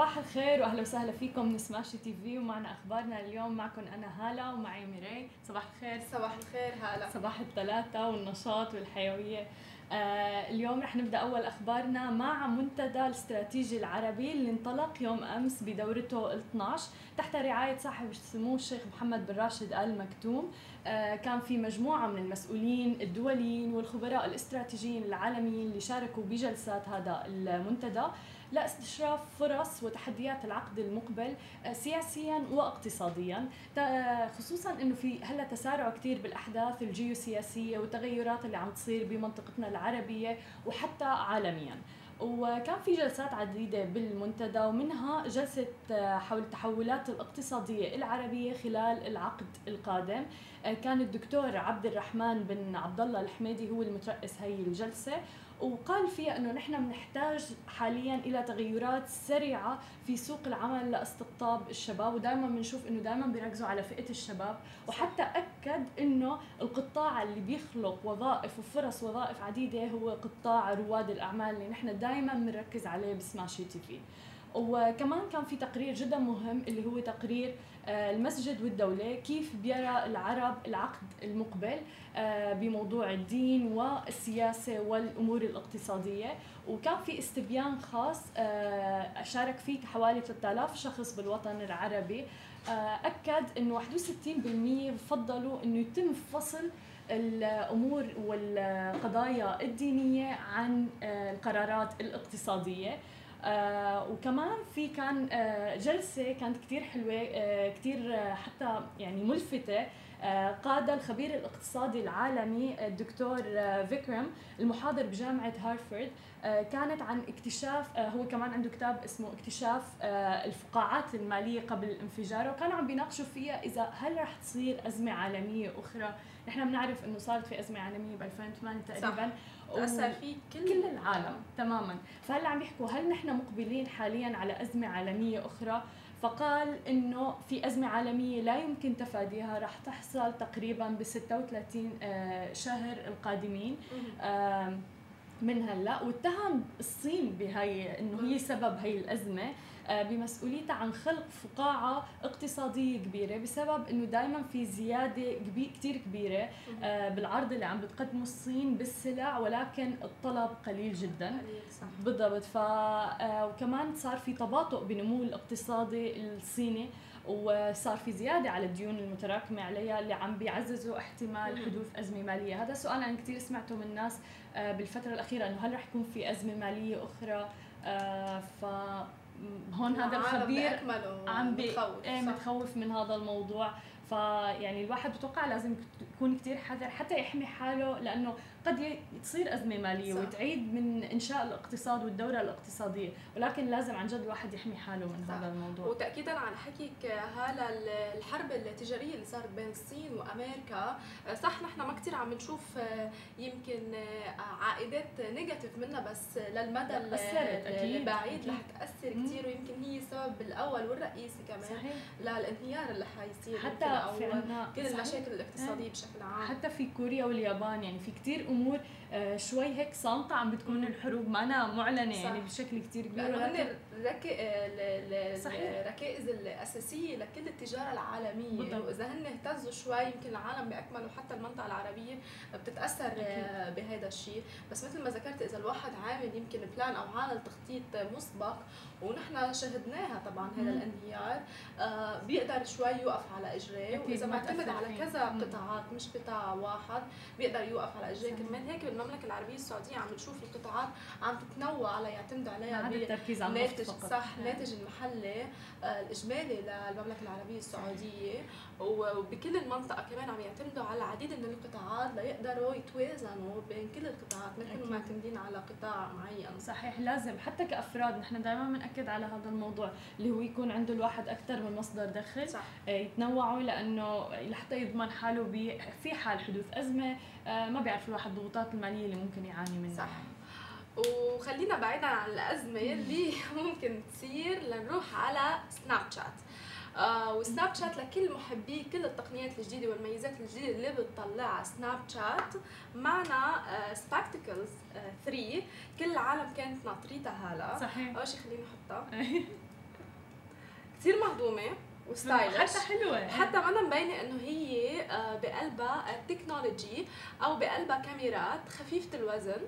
صباح الخير واهلا وسهلا فيكم من سماشي تي في ومعنا أخبارنا اليوم. معكم أنا هالة ومعي ميري. صباح الخير. صباح الخير هالة. صباح الثلاثة والنشاط والحيوية. آه اليوم رح نبدأ أول أخبارنا مع منتدى الاستراتيجي العربي اللي انطلق يوم أمس بدورته ال 12 تحت رعاية صاحب السمو الشيخ محمد بن راشد ال مكتوم آه كان في مجموعة من المسؤولين الدوليين والخبراء الاستراتيجيين العالميين اللي شاركوا بجلسات هذا المنتدى. لاستشراف فرص وتحديات العقد المقبل آه، سياسيا واقتصاديا. خصوصا إنه في هلأ تسارع كثير بالأحداث الجيوسياسية والتغيرات اللي عم تصير بمنطقتنا العربية وحتى عالميا. وكان في جلسات عديدة بالمنتدى ومنها جلسة آه، حول التحولات الاقتصادية العربية خلال العقد القادم. آه، كان الدكتور عبد الرحمن بن عبد الله الحميدي هو المترأس هي الجلسة. وقال فيها إنه نحن بنحتاج حاليا إلى تغيرات سريعة في سوق العمل لاستقطاب الشباب ودائما بنشوف إنه دائما بيركزوا على فئة الشباب. وحتى أكد إنه القطاع اللي بيخلق وظائف وفرص وظائف عديدة هو قطاع رواد الأعمال اللي نحن دائما بنركز عليه بسماشي تي في. وكمان كان في تقرير جدا مهم اللي هو تقرير المسجد والدولة كيف بيرى العرب العقد المقبل آه، بموضوع الدين والسياسة والأمور الاقتصادية. وكان في استبيان خاص آه، شارك فيه حوالي 3000 شخص بالوطن العربي. أكد أنه 61% فضلوا أنه يتم فصل الأمور والقضايا الدينية عن القرارات الاقتصادية. آه وكمان في كان آه جلسة كانت كتير حلوة آه كتير آه حتى يعني ملفتة آه قادة الخبير الاقتصادي العالمي الدكتور فيكرم المحاضر بجامعة هارفرد. كانت عن اكتشاف هو كمان عنده كتاب اسمه اكتشاف الفقاعات المالية قبل الانفجار. وكانوا عم بيناقشوا فيها إذا هل رح تصير أزمة عالمية أخرى. نحن بنعرف إنه صارت في أزمة عالمية ب 2008 تقريبا. صح. تاثر فيه كل, كل العالم تماما. فهلأ عم يحكوا هل نحن مقبلين حاليا على أزمة عالمية أخرى؟ فقال إنه في أزمة عالمية لا يمكن تفاديها راح تحصل تقريبا ب 36 آه، شهر القادمين من هلأ. واتهم الصين بهي إنه هي سبب هي الأزمة. آه، بمسؤوليتها عن خلق فقاعة اقتصادية كبيرة بسبب إنه دائما في زيادة كثير كبيرة آه، بالعرض اللي عم بتقدمه الصين بالسلع ولكن الطلب قليل جدا. بالضبط. ف آه، وكمان صار في تباطؤ بنمو الاقتصادي الصيني وصار في زيادة على الديون المتراكمة عليها اللي عم بيعززوا احتمال حدوث أزمة مالية. هذا سؤال أنا كثير سمعته من الناس بالفترة الأخيرة أنه هل رح يكون في أزمة مالية أخرى؟ ف هون هذا الخبير عم بي إيه متخوف من هذا الموضوع. فيعني الواحد بتوقع لازم يكون كثير حذر حتى يحمي حاله لأنه قد تصير أزمة مالية صح. وتعيد من إنشاء الاقتصاد والدورة الاقتصادية ولكن لازم عن جد الواحد يحمي حاله من صح. هذا الموضوع وتاكيدا على حكيك هلا الحرب التجارية اللي صارت بين الصين وأمريكا صح نحن ما كثير عم نشوف يمكن عائدات نيجاتيف منها بس للمدى البعيد رح تأثر كثير ويمكن هي السبب الأول والرئيسي كمان صحيح. للانهيار اللي حيصير حتى في كل المشاكل الاقتصادية بشكل عام. حتى في كوريا واليابان يعني في كثير أمور شوي هيك صامتة عم بتكون الحروب معنا معلنة صح. يعني بشكل كثير كبير. لأنه هن الركائز الأساسية لكل التجارة العالمية. بالضبط. وإذا هن اهتزوا شوي يمكن العالم باكمله وحتى المنطقة العربية بتتأثر آه، بهذا الشيء بس مثل ما ذكرت إذا الواحد عامل يمكن بلان أو عامل تخطيط مسبق ونحن شهدناها طبعا هذا الانهيار آه بيقدر شوي يوقف على اجريه وإذا معتمد على كذا قطاعات مش قطاع واحد بيقدر يوقف على اجريه كمان هيك بالمملكه العربية السعودية عم نشوف القطاعات عم تتنوع على يعتمد عليها التركيز على الناتج صح الناتج المحلي آه الإجمالي للمملكة العربية السعودية. وبكل المنطقة كمان عم يعتمدوا على العديد من القطاعات ليقدروا يتوازنوا بين كل القطاعات ما يكونوا معتمدين على قطاع معين. صحيح لازم. حتى كأفراد نحن دائما بنأكد على هذا الموضوع اللي هو يكون عنده الواحد أكثر من مصدر دخل صح. آه، يتنوعوا لأنه لحتى يضمن حاله في حال حدوث أزمة آه، ما بيعرف الواحد الضغوطات المالية اللي ممكن يعاني منها. صح. وخلينا بعيدا عن الأزمة اللي ممكن تصير لنروح على سناب شات آه وسناب شات لكل محبي كل التقنيات الجديدة والميزات الجديدة اللي بتطلعها. سناب شات معنا آه Spectacles آه 3 كل العالم كانت ناطريتها هلا. صحيح. أول شيء خلينا نحطها كثير مهضومة و stylish. حتى حلوة. حتى ما مبينة إنه هي آه، بقلبها technology أو بقلبها كاميرات خفيفة الوزن.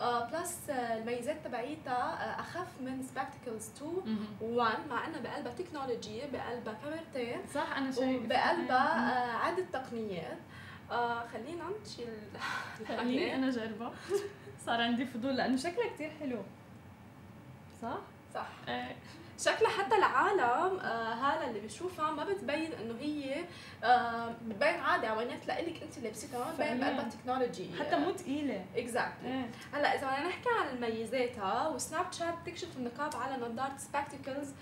plus الميزات تبعيتها أخف من Spectacles 2 1 مع انها بقلبها technology بقلبها كاميرتين صح أنا شايفه وبقلبها عده تقنيات آه خلينا نشيل خليني أنا جربها صار عندي فضول لأنه شكلها كثير حلو. صح؟ صح. إيه شكلها حتى العالم آه هذا اللي بيشوفها ما بتبين إنه هي آه بتبين عادي عوينات ليك أنت لابستها ما بتبين بقلبها technology حتى مو ثقيله exactly. هلا إذا بدنا نحكي عن مميزاتها وسناب شات بتكشف النقاط على نظاره Spectacles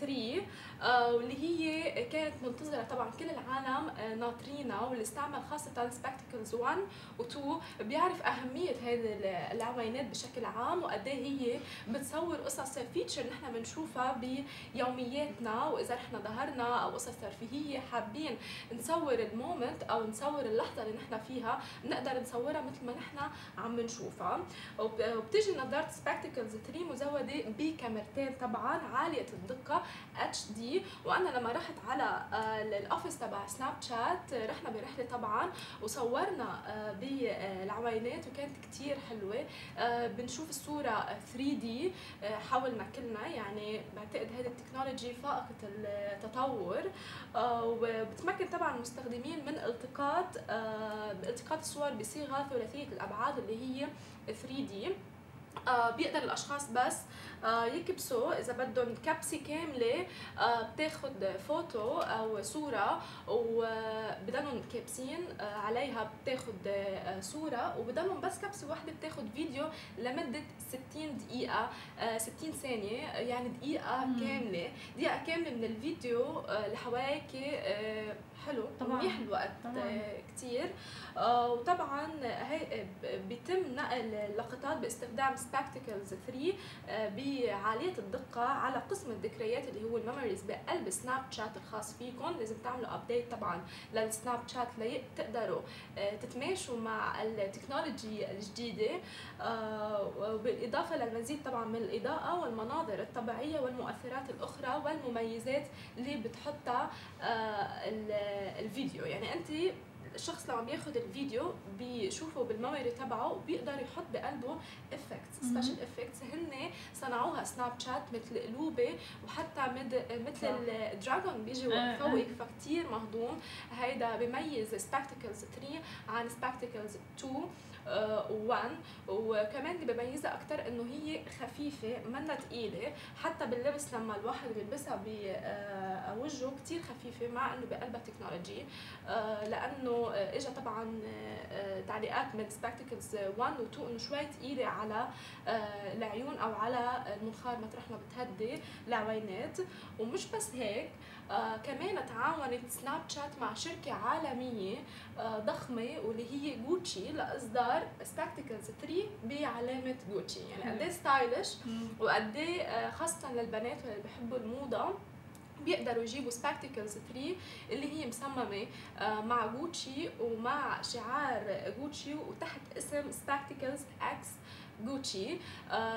3 آه واللي هي كانت منتظرة طبعا كل العالم آه ناطرينها واللي استعمل خاصة Spectacles 1 و2 بيعرف أهمية هذه العوينات بشكل عام وقد ايه هي بتصور قصص nature نحن بنشوفها بيومياتنا وإذا رحنا ظهرنا أو قصص ترفيهية حابين نصور ال moment أو نصور اللحظة اللي نحن فيها بنقدر نصورها مثل ما نحن عم بنشوفها. وبتيجي نظاره Spectacles 3 مزودة بكاميرتين طبعا عالية الدقة HD وأنا لما رحت على آه، ال office تبع سناب شات رحنا برحلة طبعا وصورنا آه، بالعوينات وكانت كتير حلوة. آه، بنشوف الصورة 3D حاولنا كلنا يعني بعتقد هذه ال technology فائقة التطور. وبتمكن طبعا المستخدمين من التقاط التقاط الصور بصيغة ثلاثية الأبعاد اللي هي 3D بيقدر الأشخاص بس آه، يكبسوا إذا بدهم كبسة كاملة آه، بتاخد فوتو أو صورة وبدلهم كابسين آه، عليها بتاخد صورة وبدلهم بس كبسة واحدة بتاخد فيديو لمدة 60 دقيقة 60 ثانية يعني دقيقة كاملة. دقيقة كاملة من الفيديو لحواكي حلو. طبعا منيح الوقت طبعا. كتير. وطبعا هي بيتم نقل اللقطات باستخدام Spectacles 3 بعالية الدقة على قسم الذكريات اللي هو ال memories بقلب سناب شات الخاص فيكم. لازم تعملوا update طبعا للسناب شات لتقدروا آه، تتماشوا مع ال technology الجديدة آه، بالاضافه للمزيد طبعا من الإضاءة والمناظر الطبيعية والمؤثرات الأخرى والمميزات اللي بتحطها آه، الفيديو. يعني أنت الشخص لما بياخذ الفيديو بيشوفه بال memory تبعه وبيقدر يحط بقلبه effects special effects هن صنعوها سناب شات مثل قلوبة وحتى مد مثل ال dragon بيجي آه، فوقك آه. فكتير مهضوم. هيدا بيميز Spectacles 3 عن Spectacles 2 1 وكمان اللي بميزها أكثر إنه هي خفيفة منا ثقيله حتى باللبس لما الواحد بيلبسها بوجهه كثير خفيفة مع إنه بقلبها technology آه، لأنه اجى طبعا آه، تعليقات من Spectacles 1 و 2 إنه شوي ثقيله على آه، العيون أو على المنخار مطرح ما بتهدي العوينات ومش بس هيك. آه كمان تعاونت سناب شات مع شركة عالمية آه ضخمة واللي هي جوتشي لإصدار Spectacles 3 بعلامة جوتشي يعني قد إيه stylish وقد إيه آه خاصة للبنات اللي بحبوا الموضة بيقدروا يجيبوا Spectacles 3 اللي هي مصممة آه، مع جوتشي ومع شعار جوتشي وتحت اسم Spectacles x Gucci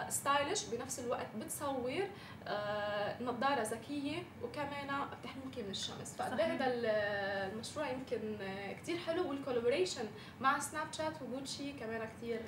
stylish بنفس الوقت بتصور آه، نظارة ذكية وكمان بتحميك من الشمس. فقد هذا المشروع يمكن كثير حلو والكولابوريشن مع سناب شات وجوتشي كمان كثير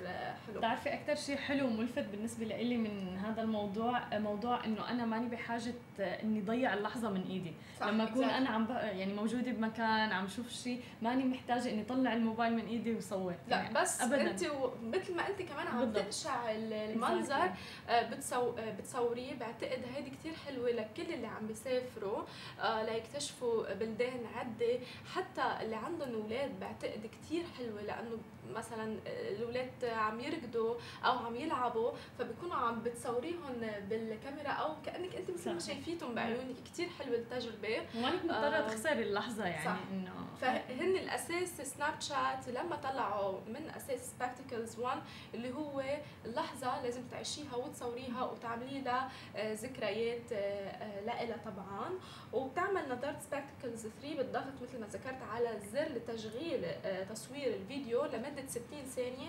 حلو. بتعرفي أكثر شيء حلو وملفت بالنسبة لي من هذا الموضوع؟ موضوع إنه أنا ماني بحاجة إني ضيع اللحظة من إيدي. صح لما أكون أنا عم يعني موجودة بمكان عم شوف شيء ماني محتاجة إني اطلع الموبايل من إيدي وصور لا يعني بس أبداً. أنت مثل ما أنت كمان عم تنشع المنظر آه، بتصو بتصوريه بعتقد هيدي كتير حلوة لكل اللي عم بيسافروا آه ليكتشفوا بلدان عدة. حتى اللي عندهم أولاد بعتقد كتير حلوة لأنه مثلا الاولاد عم يركضوا أو عم يلعبوا فبكونوا عم بتصوريهم بالكاميرا أو كأنك أنت مثل ما شايفيتهم بعيونك. كثير حلوة التجربه ومانك مضطرة آه تخسري اللحظة يعني صح. إنه. فهن الأساس سناب شات لما طلعوا من أساس سبكتكلز 1 اللي هو اللحظه لازم تعيشيها وتصوريها وتعملي لها آه، ذكريات آه، آه، لها طبعا. وبتعمل نظارة Spectacles 3 بالضغط مثل ما ذكرت على زر لتشغيل تصوير الفيديو لمده 60 ثانية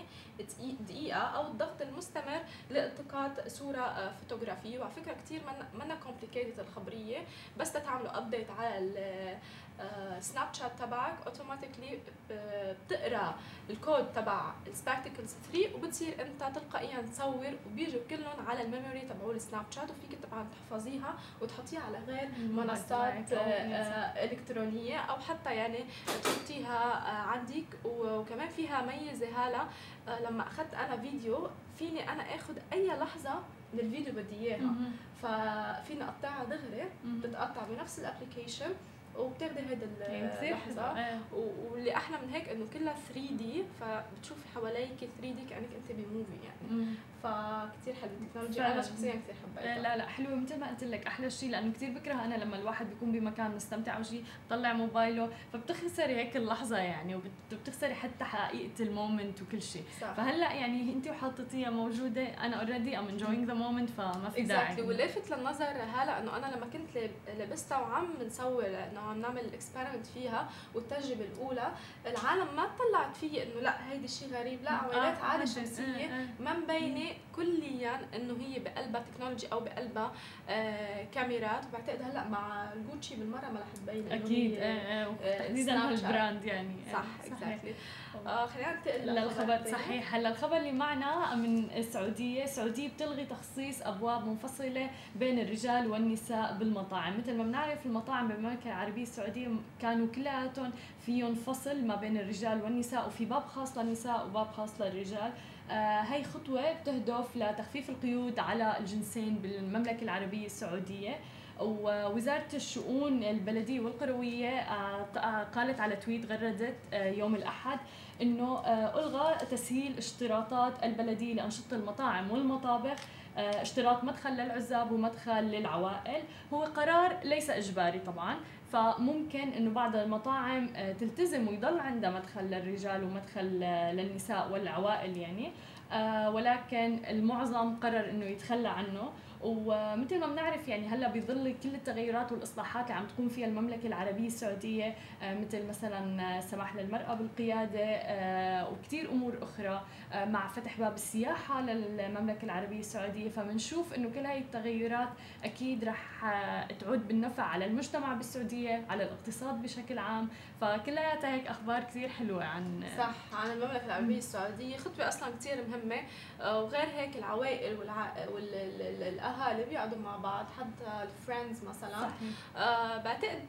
دقيقة أو الضغط المستمر لالتقاط صورة فوتوغرافية. وعلى فكرة كثير منا complicated الخبرية. بس تتعملوا update على سناب شات تبعك automatically بتقرأ الكود تبع ال Spectacles 3 وبتصير أنت تلقائيا تصور وبيجوا كلهم على ال memory تبعوا السناب شات وفيك طبعا تحفظيها وتحطيها على غير منصات آه، إلكترونية أو حتى يعني تحطيها آه، عندك وكمان فيها ميزة هلا آه، لما أخذت أنا فيديو فيني أنا آخذ أي لحظة من الفيديو بدي إياها. ففيني أقطعها دغري بتتقطع بنفس ال application وبتاخدي هيدا اللحظة. آه. واللي أحلى من هيك إنه كلها 3D فبتشوفي حواليك 3D كأنك أنت ب movie يعني. مم. فكتير حلو التكنولوجيا أنا شخصيا كثير حبيتها لا لا حلوة. مثل ما قلت لك أحلى شيء لأنه كثير بكره أنا لما الواحد بيكون بمكان مستمتع أو شيء بطلع موبايله فبتخسري هيك اللحظة يعني وبتخسري حتى حقيقة ال moment وكل شيء فهلأ يعني انت وحاطتيها موجودة. أنا already I'm enjoying the moment فما في داعي. Exactly. ولافت للنظر هلأ إنه أنا لما كنت لبستها وعم نصور انه عم نعمل ال experiment فيها والتجربة الأولى العالم ما طلعت فيي إنه لأ هيدي شيء غريب لأ عوينات آه عادة شمسية آه، آه. ما مبينه كليا إنه هي بقلبها technology أو بقلبها آه كاميرات وبعتقد هلأ مع الجوتشي بالمرة ما رح تبين أكيد آه آه تحديدا هال brand يعني. صح exactly آه خلينا ننتقل للخبر صحيح. هلأ الخبر اللي معنا من السعودية السعوديه بتلغي تخصيص أبواب منفصلة بين الرجال والنساء بالمطاعم. مثل ما بنعرف المطاعم بالمملكة العربية السعودية كانوا كلياتهم فيهم فصل ما بين الرجال والنساء وفي باب خاص للنساء وباب خاص للرجال. آه هي خطوة بتهدف لتخفيف القيود على الجنسين بالمملكة العربية السعودية. ووزارة الشؤون البلدية والقروية آه، آه، قالت على تويت غردت يوم الأحد أنه ألغى تسهيل اشتراطات البلدية لأنشطة المطاعم والمطابخ اشتراط مدخل للعزاب ومدخل للعوائل. هو قرار ليس إجباري طبعا فممكن إنه بعض المطاعم تلتزم ويضل عندها مدخل للرجال ومدخل للنساء والعوائل يعني. ولكن المعظم قرر إنه يتخلى عنه. ومثل ما بنعرف يعني هلا بظل كل التغيرات والإصلاحات اللي عم تقوم فيها المملكة العربية السعودية آه، مثل مثلا سماح للمرأة بالقيادة آه، وكثير أمور أخرى آه، مع فتح باب السياحة للمملكة العربية السعودية. فبنشوف إنه كل هاي التغيرات أكيد رح تعود بالنفع على المجتمع بالسعودية على الاقتصاد بشكل عام. فكلياتها هيك أخبار كثير حلوة عن صح عن المملكة العربية السعودية. خطوة أصلا كثير مهمة. وغير هيك العوائل والع... والاهالي بيقعدوا مع بعض حتى ال friends مثلا صحيح. آه بعتقد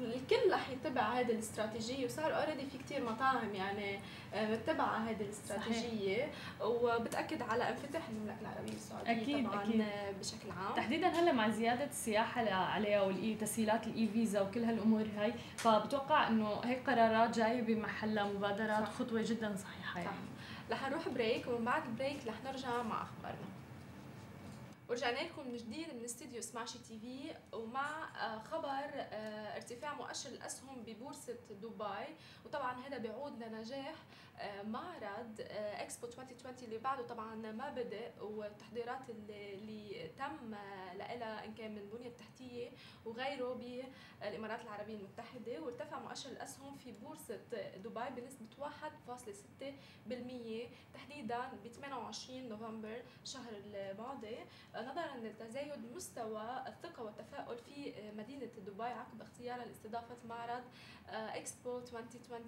الكل رح يتبع هذه الاستراتيجية وصار already في كثير مطاعم يعني آه، متبعة هذه الاستراتيجية صحيح. وبتأكد على انفتاح المملكة العربية السعودية أكيد طبعا أكيد. بشكل عام تحديدا هلأ مع زيادة السياحة عليها والاي تسهيلات ال e-visa وكل هالأمور هاي فبتوقع إنه هيك قرارات جاية بمحلها مبادرات صح. خطوة جدا صحيحة يعني. صح. رح نروح بريك ومن بعد البريك رح نرجع مع أخبارنا ورجعنا لكم من جديد من استديو سماشي تي في ومع آه، خبر آه، ارتفاع مؤشر الأسهم ببورصة دبي. وطبعا هذا بيعود لنجاح معرض اكسبو 2020 اللي بعده طبعا ما بدأ والتحضيرات اللي, اللي تم لها إن كان من البنيه التحتيه وغيره بالإمارات العربية المتحدة وارتفع مؤشر الأسهم في بورصة دبي بنسبة 1.6% تحديدا ب 28 نوفمبر الشهر الماضي. نظرا لتزايد مستوى الثقة والتفاؤل في مدينة دبي عقب اختيارها لاستضافة معرض اكسبو 2020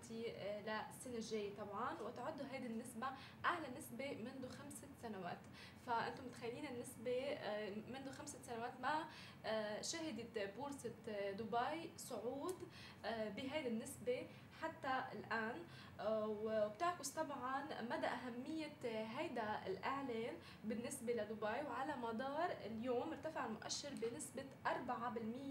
للسنة الجاية طبعا. وتعد هذه النسبة أعلى نسبة منذ خمسة سنوات. فأنتم متخيلين النسبة آه، منذ خمسة سنوات ما آه، شهدت بورصة دبي صعود آه، بهذه النسبة حتى الآن. آه، وبتعكس طبعا مدى أهمية هيدا الإعلان بالنسبة لدبي وعلى مدار اليوم ارتفع المؤشر بنسبة 4%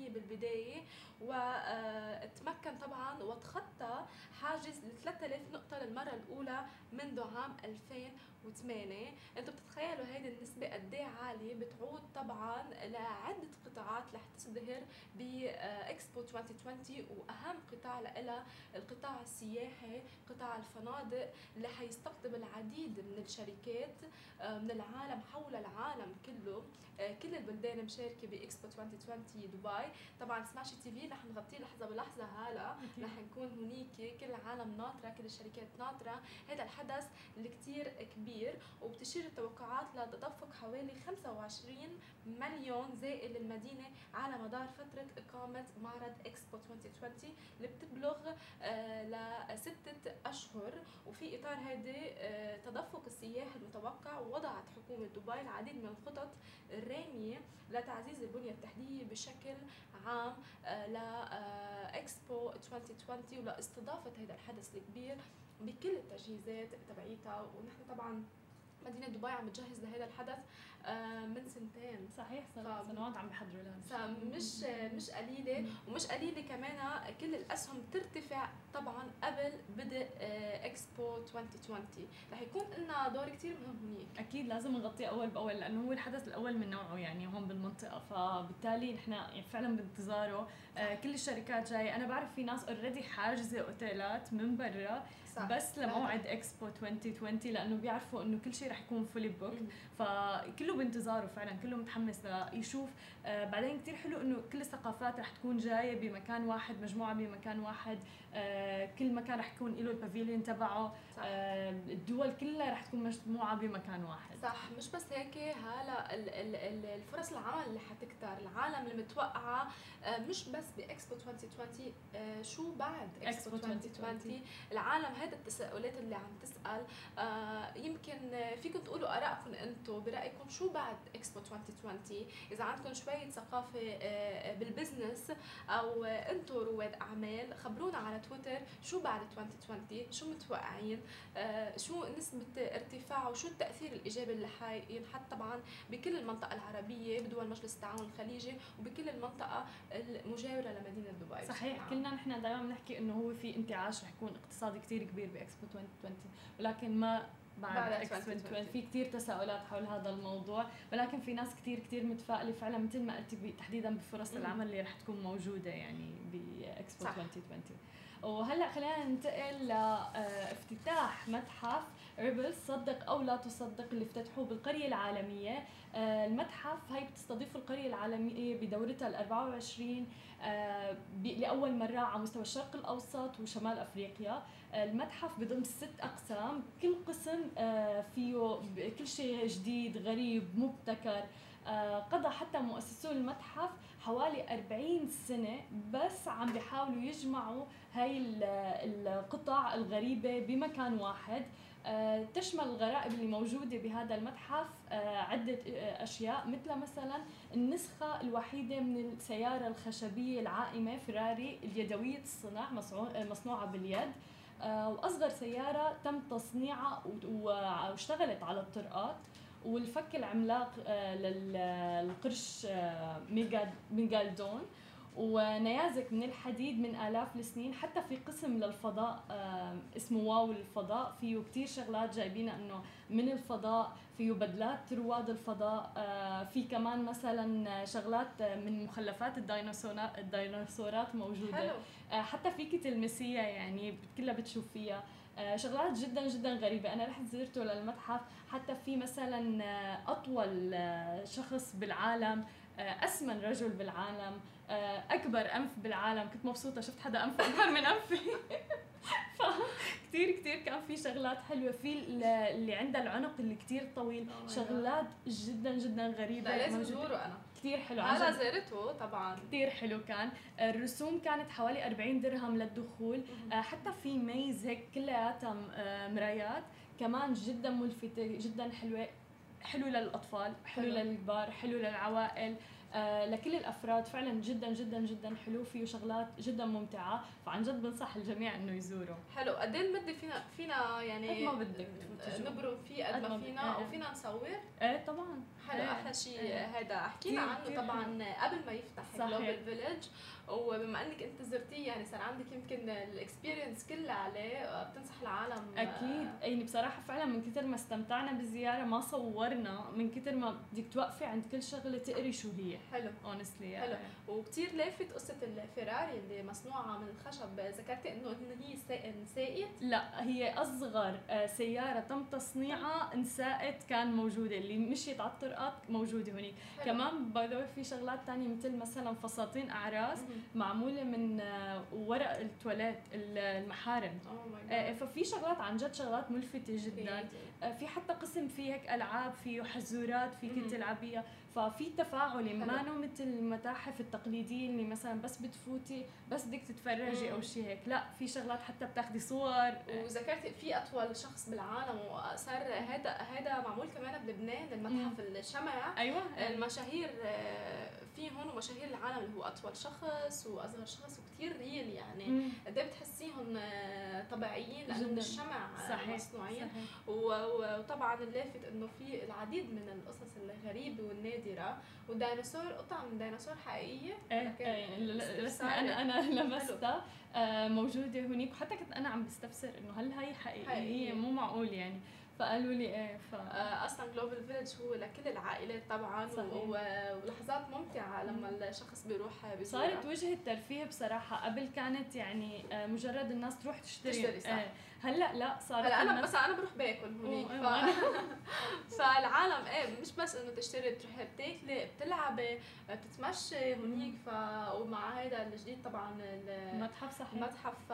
بالبداية وتمكن طبعا وتخطى حاجز ال 3000 نقطة للمرة الأولى منذ عام 2008 أنتم بتتخيلوا هيدي النسبة قد إيه عالية؟ بتعود طبعا لعدة قطاعات رح تزدهر بإكسبو 2020 وأهم قطاع لها القطاع السياحي قطاع الفنادق اللي حيستقطب العديد من الشركات آه، من العالم حول العالم كله. كل البلدان مشاركة باكسبو 2020 دبي. طبعا سماشي تي في رح نغطيه لحظة بلحظة هلا. رح نكون هنيك كل العالم ناطرة كل الشركات ناطرة. هذا الحدث اللي كثير كبير وبتشير التوقعات لتدفق حوالي 25 مليون زائر للمدينة على مدار فترة إقامة معرض اكسبو 2020 اللي بتبلغ آه، لستة أشهر. وفي إطار هذا آه، تدفق السياح المتوقع وضعت حكومة دبي العديد من الخطط الرامية لتعزيز البنية التحتية بشكل عام آه، لإكسبو 2020 ولاستضافة هذا الحدث الكبير بكل التجهيزات تبعيتها. ونحن طبعا مدينة دبي عم تجهز لهذا الحدث آه، من سنتين. صحيح سنوات عم بحضروا لها. فمش مش قليلة ومش قليلة كمان كل الأسهم ترتفع طبعا قبل بدء اكسبو 2020 رح يكون لنا دور كثير مهم هنيك. أكيد لازم نغطيه أول بأول لأنه هو الحدث الأول من نوعه يعني هون بالمنطقة. فبالتالي نحن يعني فعلا بانتظاره. آه، كل الشركات جاية. أنا بعرف في ناس already حاجزة أوتيلات من برا. صح. بس لموعد إكسبو 2020 لأنه بيعرفوا إنه كل شيء رح يكون fully booked فكله بانتظاره فعلا كله متحمس ليشوف. آه بعدين كثير حلو إنه كل الثقافات رح تكون جاية بمكان واحد مجموعة بمكان واحد. كل مكان رح يكون له ال pavilion تبعه. آه الدول كلها رح تكون مجموعة بمكان واحد. صح مش بس هيك هلا الفرص العمل اللي حتكتر العالم المتوقعه آه مش بس بإكسبو 2020 آه شو بعد إكسبو 2020 العالم هذا التساؤلات اللي عم تسأل. آه يمكن فيكم تقولوا ارائكم أنتم برايكم شو بعد إكسبو 2020 إذا عندكم شوية ثقافة آه بال business أو أنتم رواد أعمال خبرونا على تويتر شو بعد 2020 شو متوقعين؟ آه شو نسبة ارتفاع وشو التأثير الإيجابي اللي حينحط طبعا بكل المنطقة العربية بدول مجلس التعاون الخليجي وبكل المنطقة المجاورة لمدينة دبي؟ صحيح نعم. كلنا نحن دائما بنحكي إنه هو في انتعاش رح يكون اقتصادي كثير كبير بإكسبو 2020 ولكن ما بعد إكس 2020 في كثير تساؤلات حول هذا الموضوع ولكن في ناس كثير كثير متفائلة فعلا مثل ما قلتي تحديدا بفرص العمل اللي رح تكون موجودة يعني بإكسبو 2020 وهلأ خلينا ننتقل لافتتاح متحف ريبل صدق أو لا تصدق اللي افتتحوه بالقرية العالمية. آه، المتحف هي بتستضيف القرية العالمية بدورتها ال 24 آه، لأول مرة على مستوى الشرق الأوسط وشمال أفريقيا. آه، المتحف بضم ست أقسام كل قسم فيه كل شيء جديد غريب مبتكر. قضى حتى مؤسسو المتحف حوالي 40 سنة بس عم بيحاولوا يجمعوا هاي القطع الغريبة بمكان واحد. آه، تشمل الغرائب اللي موجودة بهذا المتحف آه، عدة آه، أشياء مثل مثلا النسخة الوحيدة من السيارة الخشبية العائمة فراري اليدوية الصنع مصنوعة باليد. وأصغر سيارة تم تصنيعها واشتغلت على الطرقات. والفك العملاق للقرش ميجالدون. ونيازك من الحديد من آلاف السنين حتى في قسم للفضاء اسمه واو للفضاء فيه كتير شغلات جايبينها إنه من الفضاء فيه بدلات رواد الفضاء آه، في كمان مثلا شغلات من مخلفات الديناصورات الديناصورات موجودة. حلو. آه، حتى فيك تلمسيها يعني كلها بتشوف فيها. آه، شغلات جدا جدا غريبة. أنا رحت زرته للمتحف. حتى في مثلا أطول شخص بالعالم أسمن رجل بالعالم آه، أكبر أنف بالعالم. كنت مبسوطة. شفت حدا انفه أكبر من أنفي؟ فكتير كتير كان في شغلات حلوة. في اللي عندها العنق اللي كتير طويل. Oh شغلات جدا جدا غريبة. لا لازم زوره أنا. كثير حلو. هلا زرته طبعا. كثير حلو كان. الرسوم كانت حوالي 40 درهم للدخول. آه، حتى في ميز هيك كلياتها آه، مرايات. كمان جدا ملفتة جدا حلوة حلو للأطفال حلو, حلو. للكبار حلو للعوائل. لكل الأفراد فعلا جدا جدا جدا حلو فيه شغلات جدا ممتعة فعن جد بنصح الجميع إنه يزوره حلو. قد إيه المدة فينا فينا يعني قد ما بدك نبرم فيه قد ما فينا وفينا نصور؟ إيه طبعا. حلو. إيه. أحلى شيء. هذا حكينا عنه طبعا قبل ما يفتح جلوبال فيلج وبما انك انت زرتيه يعني صار عندك يمكن ال experience كلها عليه بتنصح العالم. أكيد. يعني بصراحة فعلا من كثر ما استمتعنا بالزيارة ما صورنا من كثر ما بدك توقفي عند كل شغلة تقري شو هي. حلو. honestly حلو. وكثير لافت قصة الفيراري اللي مصنوعة من الخشب. ذكرتي إنه هي انساقت لا هي أصغر آه، سيارة تم تصنيعها انساقت كان موجودة. اللي مشيت على الطرقات موجودة هنيك كمان باي في شغلات ثانية مثل مثلا فساتين أعراس. معمولة من آه، ورق التواليت المحارم. Oh ففي شغلات عن جد شغلات ملفتة جدا. في حتى قسم فيه هيك ألعاب فيه حزورات فيك تلعبيها. ففي تفاعلي ما نو مثل المتاحف التقليدية اللي مثلا بس بتفوتي بس بدك تتفرجي أو شيء هيك. لا في شغلات حتى بتاخذي صور. وذكرتي في أطول شخص بالعالم وصار هذا هذا معمول كمان بلبنان المتحف الشمع. أيوه. المشاهير في هون مشاهير العالم اللي هو أطول شخص وأصغر شخص وكثير ريل يعني. قد إيه بتحسيهم طبيعيين؟ لأنه الشمع صحيح مصنوعين. وطبعا اللافت إنه في العديد من القصص الغريبة والنادرة والديناصور قطع من ديناصور حقيقية. إيه, إيه أنا أنا لمستها آه، موجودة هناك وحتى كنت أنا عم بستفسر إنه هل هي حقيقية, حقيقية. مو معقول يعني. فقالوا لي إيه ف... آه، أصلا جلوبال فيلج هو لكل العائلات طبعا. صحيح. ولحظات ممتعة لما الشخص بيروح بزورها صارت وجهة ترفيه بصراحة. قبل كانت يعني آه، مجرد الناس تروح تشتري, تشتري صح. إيه. هلأ لا صارت هلأ أنا بس أنا بروح باكل هونيك ف... فالعالم إيه مش بس إنه تشتري بتروحي بتاكلي بتلعبي بتتمشي هونيك ف ومع هذا الجديد طبعا المتحف صحيح. المتحف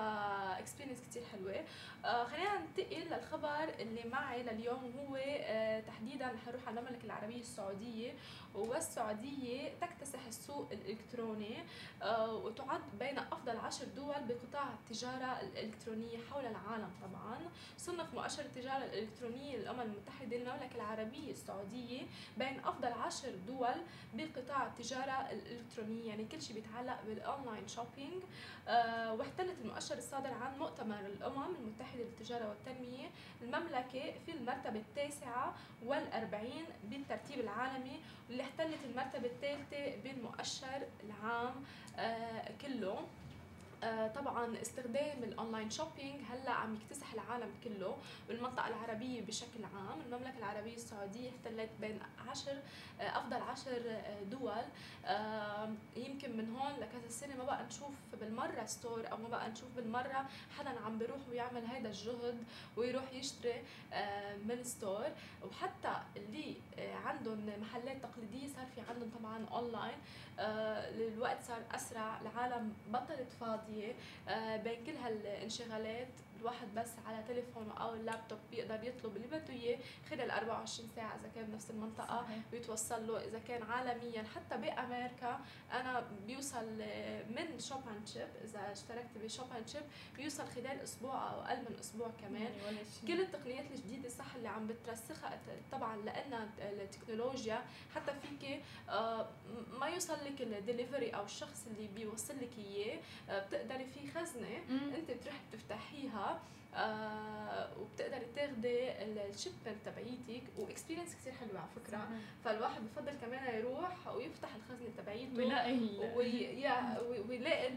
experience كثير حلوة. آه خلينا ننتقل للخبر اللي معي لليوم هو آه تحديدا حنروح على المملكة العربية السعودية والسعودية تكتسح السوق الإلكتروني آه وتعد بين أفضل عشر دول بقطاع التجارة الإلكترونية حول العالم. طبعا. صنف مؤشر التجارة الإلكترونية للأمم المتحدة المملكة العربية السعودية بين أفضل عشر دول بقطاع التجارة الإلكترونية. يعني كل شيء بيتعلق بال online shopping. أه واحتلت المؤشر الصادر عن مؤتمر الأمم المتحدة للتجارة والتنمية المملكة في المرتبة التاسعة والأربعين بالترتيب العالمي واللي احتلت المرتبة الثالثة بالمؤشر العام أه كله. آه، طبعا استخدام ال online shopping هلأ عم يكتسح العالم كله. بالمنطقة العربية بشكل عام المملكة العربية السعودية احتلت بين عشر آه، أفضل عشر آه، دول. يمكن من هون لكذا سنة ما بقى نشوف بالمرة store أو ما بقى نشوف بالمرة حدا عم بيروح ويعمل هذا الجهد ويروح يشتري من store وحتى اللي عندهم محلات تقليدية صار في عندهم طبعا اونلاين الوقت صار أسرع العالم بطلت فاضية. آه، بين كل هالانشغالات الواحد بس على تليفونه أو اللابتوب بيقدر يطلب اللي بده إياه خلال 24 ساعة إذا كان بنفس المنطقة صحيح. بيتوصل له. إذا كان عالميا حتى بأمريكا أنا بيوصل من Shop and Ship إذا اشتركت ب Shop and Ship بيوصل خلال أسبوع أو أقل من أسبوع كمان. كل التقنيات الجديدة صح اللي عم بترسخها طبعا لأن التكنولوجيا حتى فيك آه، ما يوصل لك الدليفري أو الشخص اللي بيوصل لك إياه آه، بتقدري في خزنة أنت بتروحي بتفتحيها لا. آه وبتقدري تاخدي ال shipment تبعيتك و experience كثير حلوة على فكرة. صحيح. فالواحد بفضل كمان يروح ويفتح الخزنة تبعيته ويلاقي ويلاقي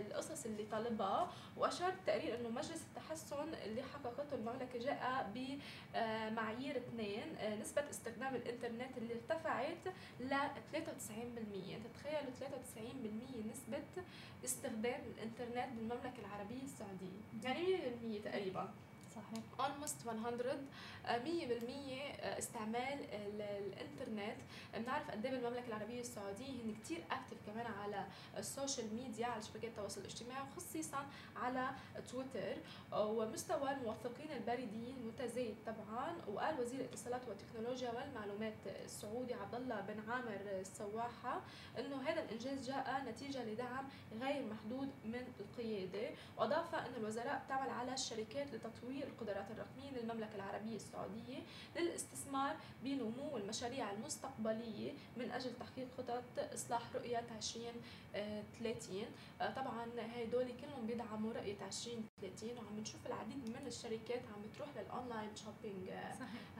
القصص اللي طالبها. واشار التقرير إنه مجلس التحسن اللي حققته المملكة جاء بمعايير اثنين آه، نسبة استخدام الإنترنت اللي ارتفعت ل 93% أنت تخيلوا 93% نسبة استخدام الإنترنت بالمملكة العربية السعودية. يعني 100% تقريبا. صحيح. Almost 100 100% آه، استعمال الإنترنت. بنعرف قد إيه بالمملكة العربية السعودية هن كثير active كمان على ال social media على شبكات التواصل الاجتماعي وخصيصا على تويتر. ومستوى الموثقين البريديين متزايد طبعا. وقال وزير الاتصالات والتكنولوجيا والمعلومات السعودي عبد الله بن عامر السواحة إنه هذا الإنجاز جاء نتيجة لدعم غير محدود من القيادة. وأضاف إن الوزراء تعمل على الشركات لتطوير القدرات الرقمية للمملكة العربية السعودية للاستثمار بنمو المشاريع المستقبلية من أجل تحقيق خطط إصلاح رؤية 2030 آه، طبعا هدول كلهم بيدعموا رؤية 2030 وعم نشوف العديد من الشركات عم بتروح لل online shopping آه،.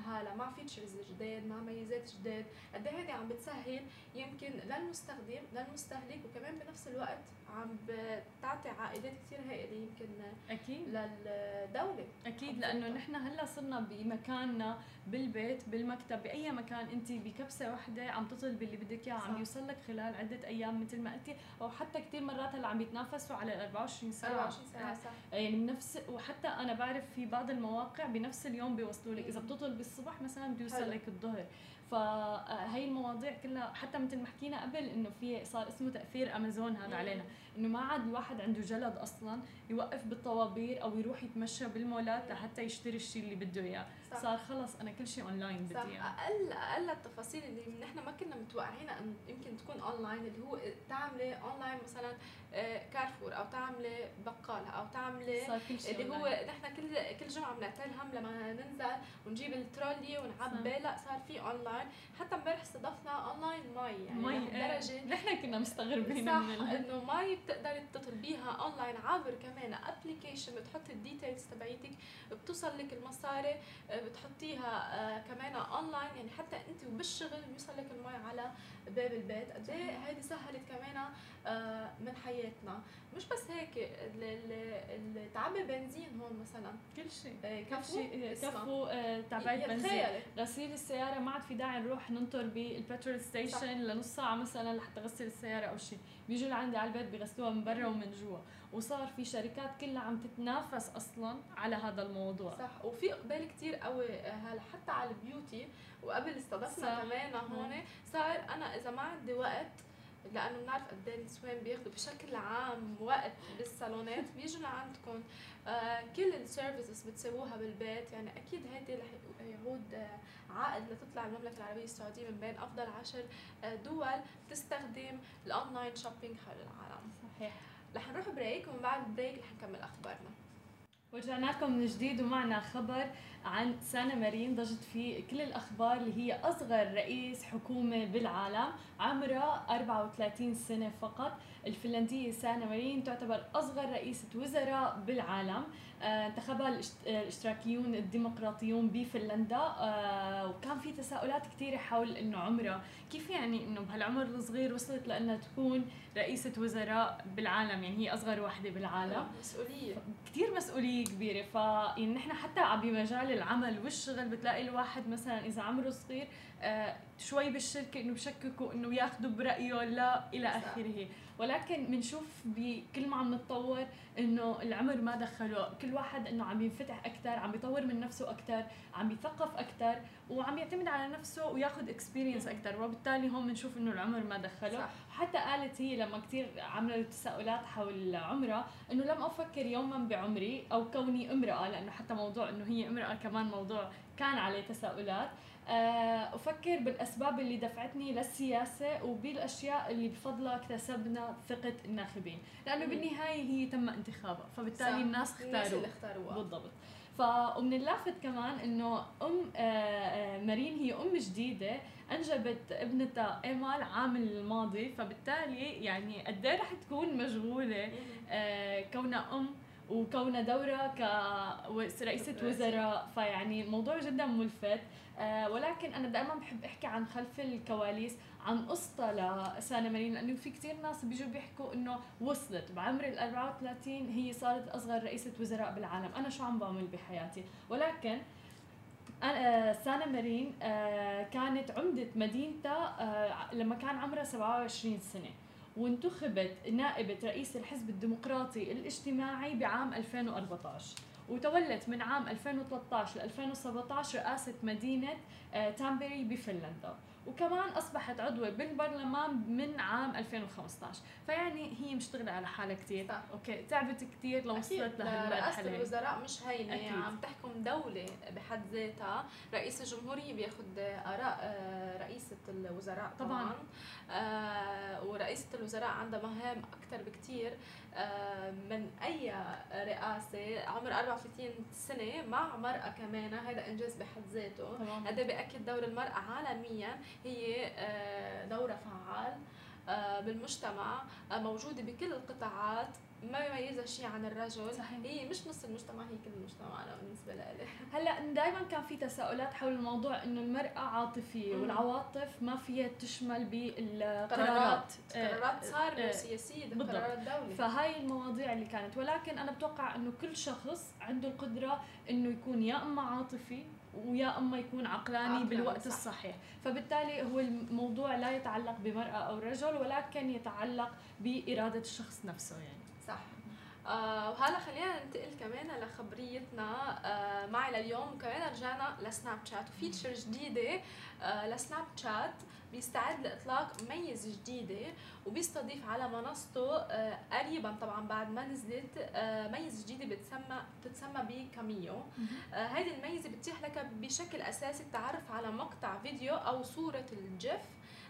هلا مع فيتشرز جداد مع ميزات جداد. قد إيه عم بتسهل؟ يمكن للمستخدم للمستهلك وكمان بنفس الوقت عم بتعطي عائدات كثير هائله يمكن أكيد. للدولة. أكيد لأنه نحن هلأ صرنا بمكاننا بالبيت بالمكتب بأي مكان. أنت بكبسة واحدة عم تطلبي اللي بدك إياه عم يوصل لك خلال عدة أيام مثل ما قلتي أو حتى كثير مرات هلأ عم يتنافسوا على ال 24 ساعة. 24 ساعة صح. يعني بنفس وحتى أنا بعرف في بعض المواقع بنفس اليوم بيوصلوا لك. إذا بتطلب الصبح مثلا بيوصل لك الظهر. فهي المواضيع كلها حتى مثل ما حكينا قبل إنه في صار اسمه تأثير أمازون هذا علينا. إنه ما عاد الواحد عنده جلد أصلا يوقف بالطوابير أو يروح يتمشى بالمولات لحتى يشتري الشيء اللي بده إياه. صار خلص أنا كل شيء اونلاين بدي إياه. أقل أقل التفاصيل اللي نحن ما كنا متوقعين انه يمكن تكون اونلاين اللي هو تعملي اونلاين مثلا كارفور أو تعملي بقالة أو تعملي اللي هو نحن كل كل جمعة بنعتل هم لما ننزل ونجيب الترولي ونعبي لا صار في اونلاين حتى امبارح استضفنا اونلاين مي يعني مي لدرجه نحن كنا مستغربين صح إنه مي بتقدري تطلبيها اونلاين عابر كمان application بتحطي ال details تبعيتك بتوصل لك المصاري بتحطيها آه، كمان اونلاين يعني حتى انت وبالشغل بيوصل لك المي على باب البيت. قد إيه هيدي سهلت كمان آه، من حياتنا. مش بس هيك تعبي بنزين هون مثلا. كل شيء. إيه، كل شيء كفو تبعت بنزين. غسيل السيارة ما عاد في داعي نروح ننطر بال petrol station لنص ساعة مثلا لحتى غسل السيارة أو شيء. بيجوا لعندي على البيت بيغسلوها من برا ومن جوا. وصار في شركات كلها عم تتنافس أصلا على هذا الموضوع. صح. وفي أقبال كثير قوي هلا حتى على ال beauty. وقبل استضفنا كمان هون صار أنا إذا ما عندي وقت لأنه بنعرف قد إيه النسوان بياخذوا بشكل عام وقت بالصالونات بيجوا لعندكم آه كل ال services بتسووها بالبيت. يعني أكيد هيدي رح يعود آه عائد لتطلع المملكة العربية السعودية من بين أفضل عشر آه دول تستخدم ال online shopping حول العالم. صحيح. رح نروح break ومن بعد ال break رح نكمل أخبارنا. ورجعنا لكم من جديد ومعنا خبر عن سانا مارين ضجت فيه كل الأخبار اللي هي أصغر رئيس حكومة بالعالم عمرها 34 سنة فقط. الفنلندية سانا مارين تعتبر أصغر رئيسه وزراء بالعالم. آه، انتخبها الاشتراكيون الديمقراطيون بفنلندا. آه، وكان في تساؤلات كثيره حول إنه عمرها كيف يعني إنه بهالعمر الصغير وصلت لأنها تكون رئيسة وزراء بالعالم؟ يعني هي أصغر وحدة بالعالم. مسؤولية. كثير مسؤولية كبيرة. ف يعني نحن حتى بمجال العمل والشغل بتلاقي الواحد مثلا إذا عمره صغير آه، شوي بالشركة إنه بشككوا إنه ياخذوا برايه لا إلى آخره. ولكن بنشوف بكل ما عم نتطور إنه العمر ما دخله. كل واحد إنه عم ينفتح أكثر عم بيطور من نفسه أكثر عم يثقف أكثر وعم يعتمد على نفسه وياخذ اكسبيرينس أكثر وبالتالي هون بنشوف إنه العمر ما دخله. صح. حتى قالت هي لما كثير عملت تساؤلات حول عمرها إنه لم أفكر يوما بعمري أو كوني امرأة لأنه حتى موضوع إنه هي امرأة كمان موضوع كان عليه تساؤلات. آه، أفكر بالأسباب اللي دفعتني للسياسة وبالأشياء اللي بفضلها اكتسبنا ثقة الناخبين. لأنه بالنهاية هي تم انتخابها فبالتالي الناس اختاروا الناس اللي اختاروها. بالضبط. ومن اللافت كمان إنه أم آه، آه، مارين هي أم جديدة أنجبت ابنتها إيمال عام الماضي فبالتالي يعني قد إيه رح تكون مشغولة كونها أم وكونها دورها كرئيسة وزراء. فيعني الموضوع جدا ملفت. ولكن أنا دائما بحب أحكي عن خلف الكواليس عن قصتها لسانا مارين لأنه في كثير ناس بيجوا بيحكوا إنه وصلت بعمر ال 34 هي صارت أصغر رئيسة وزراء بالعالم. أنا شو عم بعمل بحياتي؟ ولكن سانا مارين آه كانت عمدة مدينتها آه لما كان عمرها 27 سنة وانتخبت نائبة رئيس الحزب الديمقراطي الاجتماعي بعام 2014 وتولت من عام 2013 ل 2017 رئاسة مدينة آه، تامبري بفنلندا. وكمان أصبحت عضوة بالبرلمان من عام 2015 فيعني هي مشتغلة على حالها كثير صح. okay تعبت كثير لو وصلت لهالمرحله رئاسة الوزراء مش أكيد. عم تحكم دولة بحد ذاتها. رئيس الجمهورية بياخذ آراء آه، رئيسة الوزراء طبعا, طبعاً. آه ورئيسة الوزراء عندها مهام أكثر بكثير آه من أي رئاسة عمر 34 سنة مع مرأة كمان هذا إنجاز بحد ذاته. هذا بيأكد دور المرأة عالميا. هي آه، دورة فعال آه، بالمجتمع آه، موجودة بكل القطاعات. ما يميزها شيء عن الرجل. صحيح. هي مش نص المجتمع هي كل المجتمع أنا بالنسبة لي. هلأ دائما كان في تساؤلات حول الموضوع إنه المرأة عاطفية والعواطف ما فيها تشمل بالقرارات. قرارات. صار سياسيه قرارات دوله فهاي المواضيع اللي كانت. ولكن أنا بتوقع إنه كل شخص عنده القدرة إنه يكون يا أما عاطفي ويا أما يكون عقلاني عقلاني بالوقت صح. الصحيح. فبالتالي هو الموضوع لا يتعلق بمرأة أو رجل ولكن يتعلق بإرادة الشخص نفسه يعني. آه وهلا خلينا ننتقل كمان لخبريتنا آه معي لليوم وكمان رجعنا لسناب شات. وفيتشر جديدة آه لسناب شات بيستعد لإطلاق ميزه جديدة وبيستضيف على منصته آه قريبا طبعا بعد ما نزلت آه ميزه جديدة بتسمى بتتسمى بكاميو. آه هذه الميزة بتتيح لك بشكل أساسي التعرف على مقطع فيديو أو صورة الجيف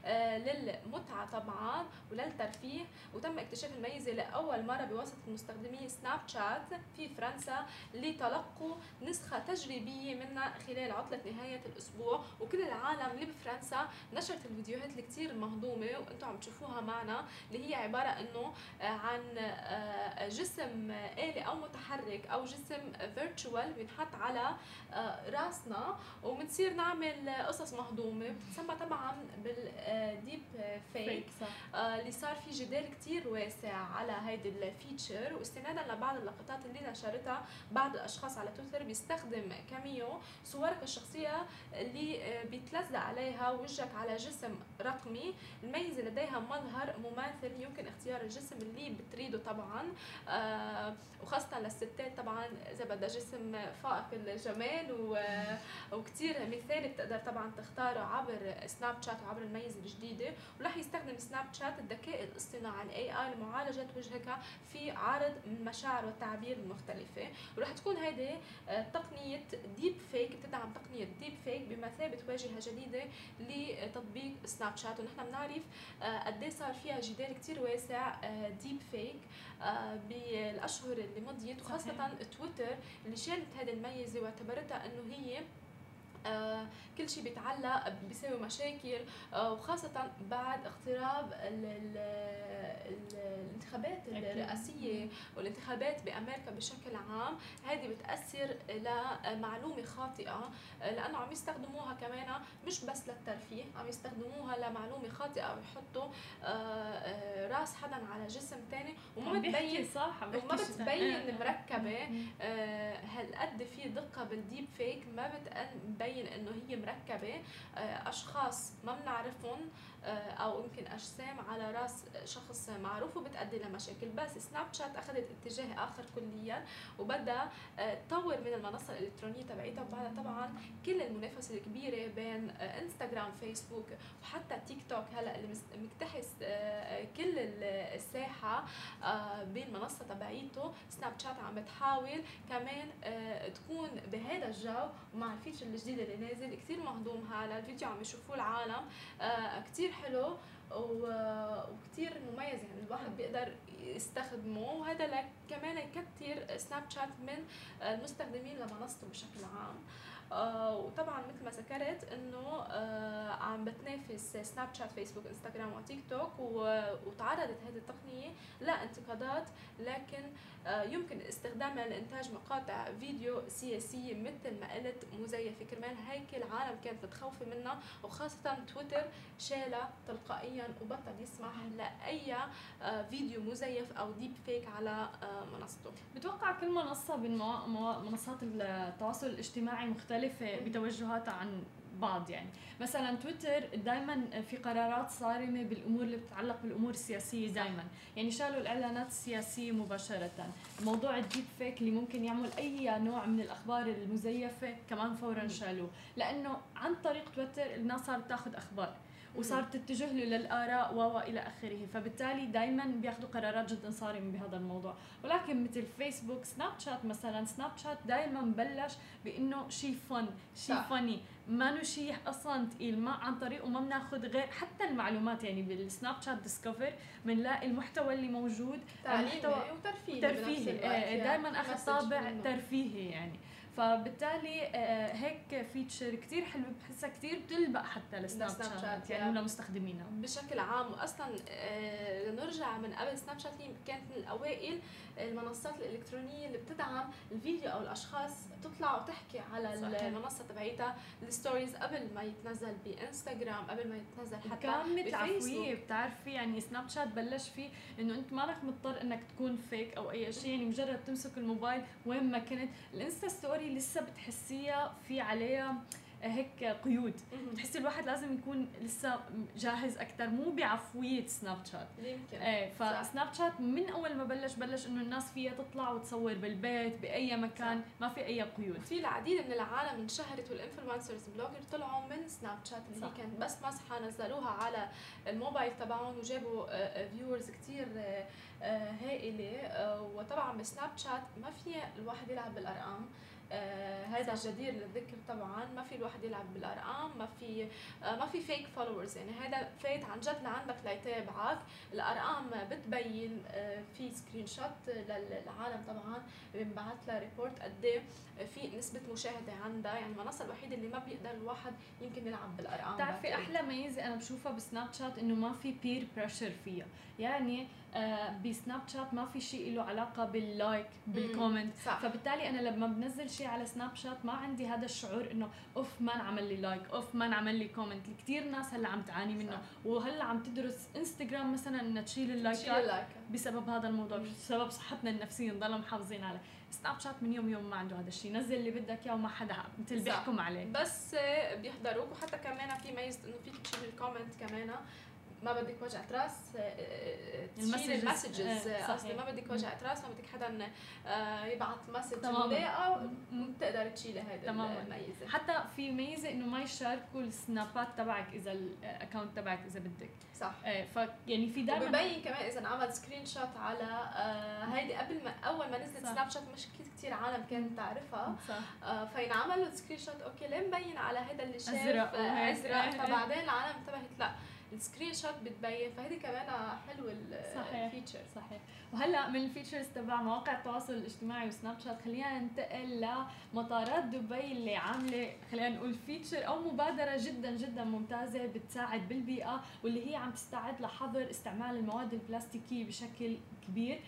آه، للمتعة طبعا وللترفيه. وتم اكتشاف الميزة لأول مرة بواسطة مستخدمي سناب شات في فرنسا لتلقوا نسخة تجريبية منها خلال عطلة نهاية الأسبوع. وكل العالم اللي بفرنسا نشرت الفيديوهات اللي كتير مهضومة وأنتم عم تشوفوها معنا اللي هي عبارة إنه آه، عن آه، جسم آلي أو متحرك أو جسم فيرتشوال بينحط على راسنا. وبنصير نعمل قصص مهضومة بتسمى طبعا بال deep fake صح. اللي صار في جدال كتير واسع على هيدي ال feature واستنادا لبعض اللقطات اللي نشرتها بعض الأشخاص على تويتر بيستخدم cameo صورك الشخصية اللي آه، بيتلزق عليها وجهك على جسم رقمي. الميزه لديها مظهر مماثل يمكن اختيار الجسم اللي بتريده طبعا. آه، وخاصة للستات طبعا إذا بدها جسم فائق الجمال وكتير مثالي بتقدر طبعا تختاره عبر سناب شات وعبر الميزه الجديده ورح يستخدم سناب شات الذكاء الاصطناعي ال AI لمعالجة وجهك في عرض المشاعر والتعابير المختلفه ورح تكون هيدي آه، تقنية deep fake بتدعم تقنية deep fake بمثابة واجهة جديدة لتطبيق سناب شات ونحن بنعرف آه، قد إيه صار فيها جدال كتير واسع deep fake بالأشهر اللي مضيت وخاصه. تويتر اللي شالت هذه الميزة واعتبرتها إنه هي آه كل شيء بيتعلق بيساوي مشاكل آه وخاصة بعد اقتراب الانتخابات أكيد. الرئاسية والانتخابات بأمريكا بشكل عام هذه بتأثر لمعلومة خاطئة آه، لأنه عم يستخدموها كمان مش بس للترفيه عم يستخدموها لمعلومة خاطئة ويحطوا آه، آه، رأس حدا على جسم تاني وما بتبين صح وما بتبين آه،. آه، هالقد في دقة بالديب فيك ما بتبين إنه هي مركبة أشخاص ما بنعرفهم أو يمكن أجسام على رأس شخص معروف وبتؤدي لمشاكل. بس سناب شات أخذت اتجاه آخر كليا وبدها آه، تطور من المنصة الإلكترونية تبعيتها. وبعدها طبعا كل المنافسة الكبيرة بين آه، انستغرام فيسبوك وحتى تيك توك هلأ اللي مكتحس آه، كل ال- الساحة آه، بالمنصه تبعيته سناب شات عم بتحاول كمان آه، تكون بهذا الجو ومع ال feature الجديد اللي نازل. كثير مهضوم هلا الفيديو عم يشوفوه العالم آه، كثير حلو وكتير مميز يعني الواحد بيقدر يستخدمه. وهذا كمان يكتر سناب شات من المستخدمين لمنصته بشكل عام. وطبعا مثل ما ذكرت إنه آه عم بتنافس سناب شات فيسبوك انستغرام وتيك توك وتعرضت هذه التقنية لانتقادات لكن آه يمكن استخدامها لإنتاج مقاطع فيديو سياسية مثل ما قلت مزيفه كرمال هيك العالم كانت متخوفه منها وخاصة تويتر شالها تلقائيا وبطل يسمح لأي آه فيديو مزيف أو ديب فيك على آه منصته. بتوقع كل منصة من منصات التواصل الاجتماعي مختلفة بتوجهاتها عن بعض يعني. مثلا تويتر دائما في قرارات صارمة بالأمور اللي بتتعلق بالأمور السياسية دائما يعني شالوا الإعلانات السياسية مباشرة. موضوع الديب فيك اللي ممكن يعمل أي نوع من الأخبار المزيفة كمان فورا شالوه. لأنه عن طريق تويتر الناس صارت تاخذ أخبار. وصارت تتجه له للآراء و إلى آخره. فبالتالي دائما بياخذوا قرارات جدا صارمة بهذا الموضوع. ولكن مثل فيسبوك سناب شات مثلا سناب شات دائما بلش بإنه شيء فن شيء. فني ما شيء أصلا ثقيل ما عن طريقه ما بناخذ غير حتى المعلومات. يعني بالسناب شات ديسكفر بنلاقي المحتوى اللي موجود تعليمي وترفيهي ترفيهي. الوقت آه، يعني دائما اخذ طابع. ترفيهي يعني. فبالتالي آه، هيك فيتشر كتير حلوة بحسها كتير بتلبق حتى لسناب شات يعني يا. ولمستخدمينها بشكل عام واصلا آه، لنرجع من قبل سناب شات هي كانت من الأوائل المنصات الإلكترونية اللي بتدعم الفيديو أو الأشخاص تطلع وتحكي على صحيح. المنصة تبعيتها ال stories قبل ما يتنزل بإنستغرام قبل ما يتنزل حتى مثل عفويه بتعرفي يعني سناب شات بلش فيه إنه أنت مالك مضطر إنك تكون فيك أو أي شيء يعني مجرد تمسك الموبايل وين ما كنت الإنستا story شوي لسه بتحسيها في عليها هيك قيود. بتحسي الواحد لازم يكون لسه جاهز أكثر مو بعفوية سناب شات يمكن. إيه فسناب شات من أول ما بلش بلش إنه الناس فيها تطلع وتصور بالبيت بأي مكان صح. ما في أي قيود. في العديد من العالم انشهرت وال influencers bloggers طلعوا من سناب شات اللي هي كانت بس مسحة نزلوها على الموبايل تبعهم وجابوا viewers كثير هائلة. وطبعا بسناب شات ما في الواحد يلعب بالأرقام. آه هذا جدير للذكر طبعا. ما في الواحد يلعب بالأرقام ما في آه ما في فيك followers يعني هذا فايت عن جد لعندك ليتابعك. الأرقام بتبين آه في screenshot للعالم طبعا بنبعث لها report قد إيه في نسبة مشاهدة عندها. يعني المنصة الوحيدة اللي ما بيقدر الواحد يمكن يلعب بالأرقام بتعرفي أحلى ميزة أنا بشوفها بسناب شات إنه ما في peer pressure فيها. يعني آه بسناب شات ما في شيء له علاقة بال like بال comment. فبالتالي أنا لما بنزل شيء على سناب شات ما عندي هذا الشعور إنه أوف ما انعمل لي like أوف ما انعمل لي comment. كثير ناس هلأ عم تعاني منه. صح. وهلأ عم تدرس إنستغرام مثلا انها تشيل ال likeات بسبب هذا الموضوع بسبب صحتنا النفسية نضل محافظين على سناب شات من يوم يوم ما عنده هذا الشيء. نزل اللي بدك إياه وما حدا مثل بيحكم عليه. بس بيحضروك. وحتى كمان في ميزه إنه فيك تشيل ال comment كمان. ما بدك وجعة راس آه، آه، تشيل ال messages. آه، قصدي ما بدك وجعة راس ما بدك حدا يبعث message مضايقة بتقدر تشيلي هيدي الميزة. حتى في ميزة إنه ما يشاركوا ال snapات تبعك إذا ال account تبعك إذا بدك. صح. ف يعني في دائما ببين كمان إذا انعمل screenshot على هيدي قبل ما أول ما نزلت سناب شات مش كثير عالم كانت تعرفها. صح. فينعمل له screenshot okay ليه مبين على هذا اللي شاف أزرق. ازرق فبعدين العالم انتبهت. لا. ال screenshot بتبين فهذه كمان حلوة ال feature صحيح وهلأ من ال features تبع مواقع التواصل الاجتماعي وسناب شات خلينا ننتقل لمطارات دبي اللي عاملة خلينا نقول feature أو مبادرة جدا جدا ممتازة بتساعد بالبيئة واللي هي عم تستعد لحظر استعمال المواد البلاستيكية بشكل كبير.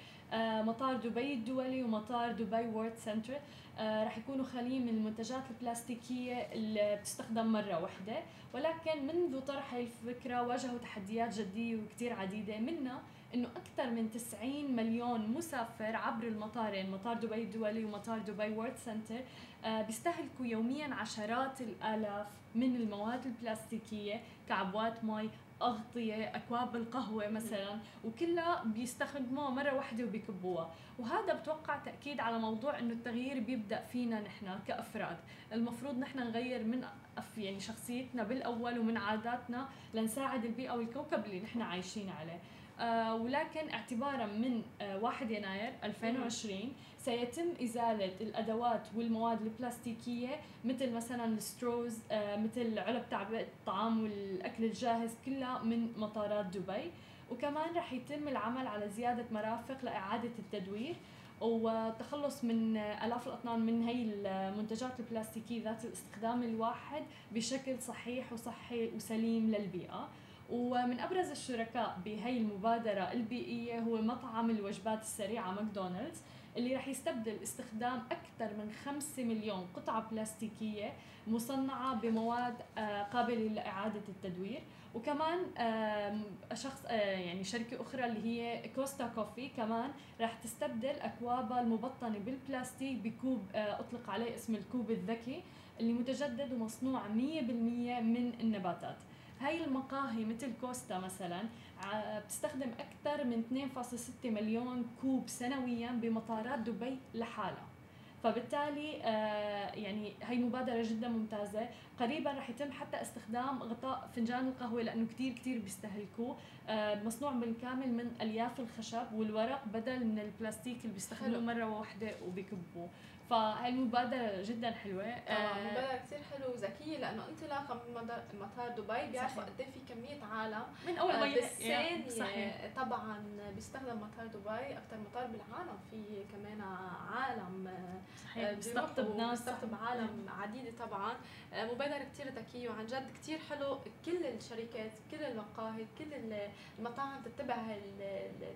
مطار دبي الدولي ومطار دبي وورد سنتر آه رح يكونوا خاليين من المنتجات البلاستيكية اللي بتستخدم مرة واحدة. ولكن منذ طرح الفكرة واجهوا تحديات جدية وكتير عديدة منها إنه أكثر من 90 مليون مسافر عبر المطارين مطار دبي الدولي ومطار دبي وورد سنتر آه بيستهلكوا يوميا عشرات الآلاف من المواد البلاستيكية كعبوات مي أغطية أكواب القهوة مثلا وكلها بيستخدموها مرة واحدة وبيكبوها. وهذا بتوقع تأكيد على موضوع إنه التغيير بيبدأ فينا نحن كأفراد. المفروض نحن نغير من يعني شخصيتنا بالأول ومن عاداتنا لنساعد البيئة والكوكب اللي نحن عايشين عليه. آه ولكن اعتبارا من آه 1 يناير 2020 سيتم إزالة الأدوات والمواد البلاستيكية مثل مثلا الستروز آه مثل علب تعبئة الطعام والأكل الجاهز كلها من مطارات دبي. وكمان رح يتم العمل على زيادة مرافق لإعادة التدوير والتخلص من آلاف الأطنان من هي المنتجات البلاستيكية ذات الاستخدام الواحد بشكل صحيح وصحي وسليم للبيئة. ومن أبرز الشركاء بهي المبادرة البيئية هو مطعم الوجبات السريعة ماكدونالدز. اللي رح يستبدل استخدام أكثر من 5 مليون قطعة بلاستيكية مصنعة بمواد آه، قابلة لإعادة التدوير. وكمان شخص آه، يعني شركة أخرى اللي هي كوستا كوفي كمان رح تستبدل اكوابها المبطنة بالبلاستيك بكوب آه، أطلق عليه اسم الكوب الذكي اللي متجدد ومصنوع 100% من النباتات. هاي المقاهي مثل كوستا مثلا بتستخدم أكثر من 2.6 مليون كوب سنويا بمطارات دبي لحالها. فبالتالي آه، يعني هي مبادرة جدا ممتازة. قريبا رح يتم حتى استخدام غطاء فنجان القهوة لأنه كتير كتير بيستهلكوه. آه، مصنوع بالكامل من ألياف الخشب والورق بدل من البلاستيك اللي بيستخدموه مرة واحدة وبيكبوه. فهي المبادرة جدا حلوة. آه مبادرة كثير حلوة وذكية لأنه انطلاقا من مطار دبي بيعرفوا قد إيه في كمية عالم. من أول ما بالثانية صحيح. طبعا بيستخدم مطار دبي أكثر مطار بالعالم. في كمان عالم صحيح بيستقطب ناس. بيستقطب عالم عديدة طبعا. آه، مبادرة كثير ذكية وعن جد كثير حلو. كل الشركات كل المقاهي كل المطاعم تتبع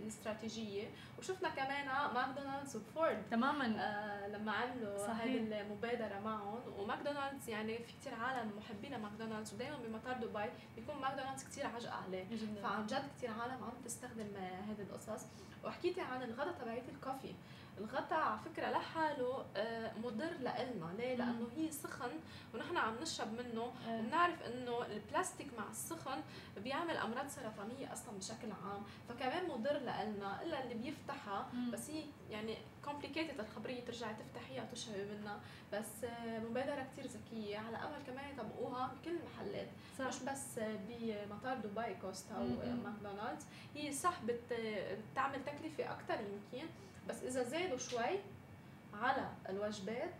الاستراتيجية. وشفنا كمان ماكدونالدز وفورد. تماما. آه لما عملوا هذه المبادرة معهم. وماكدونالدز يعني في كثير عالم محبين ماكدونالدز ودائما بمطار دبي بيكون ماكدونالدز كثير عجقه عليه. فعن جد كثير عالم عم تستخدم هذه القصص. وحكيتي عن الغداء تبعيت الكوفي. الغطاء على فكرة لحاله آه، مضر لإلنا. ليه؟ لأنه هي سخن ونحن عم نشرب منه إيه. وبنعرف إنه البلاستيك مع السخن بيعمل أمراض سرطانية أصلا بشكل عام. فكمان مضر لنا إلا اللي بيفتحها. بس هي يعني كومبليكيتد الخبرية ترجعي تفتحيها وتشربي منها. بس آه، مبادرة كثير ذكية. على امل كمان يطبقوها بكل المحلات. صح. مش بس بمطار دبي كوستا أو ماكدونالدز. هي صح بتعمل تكلفة أكثر يمكن. بس إذا زادوا شوي على الوجبات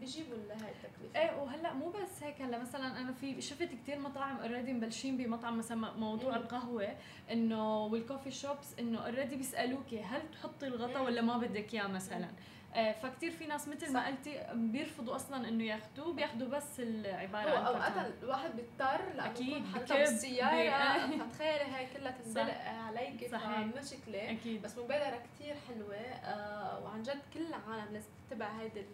بيجيبوا هاي التكلفة إيه وهلأ مو بس هيك هلأ مثلا أنا في شفت كثير مطاعم اوريدي مبلشين بمطعم مثلا موضوع مم. القهوة إنه وال coffee shops إنه already بيسألوكي هل تحطي الغطا ولا ما بدك إياه مثلا مم. آه، فكتير في ناس مثل ما قلتي بيرفضوا أصلا إنه ياخذوه بياخذوا بس العبارة عن أوقات الواحد بيضطر أكيد حتى بالسيارة. فتخيلي هاي كلها تنزلق عليك مشكله أكيد. بس مبادرة كثير حلوة آه وعن جد كل العالم لازم تتبع هيدي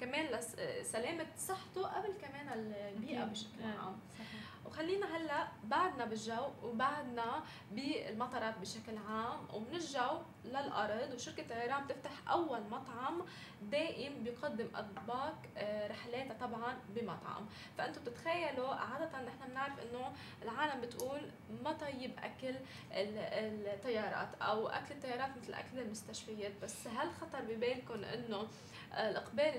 كمان لسلامه صحته قبل كمان البيئة بشكل آه، عام. صحيح. وخلينا هلا بعدنا بالجو وبعدنا بالمطارات بشكل عام ومن الجو للأرض وشركة طيران بتفتح أول مطعم دائم بيقدم أطباق آه، رحلاتها طبعا بمطعم. فانتم بتتخيلوا عادة نحن بنعرف إنه العالم بتقول ما طيب أكل الطيارات أو أكل الطيارات مثل أكل المستشفيات. بس هل خطر ببالكم إنه الإقبال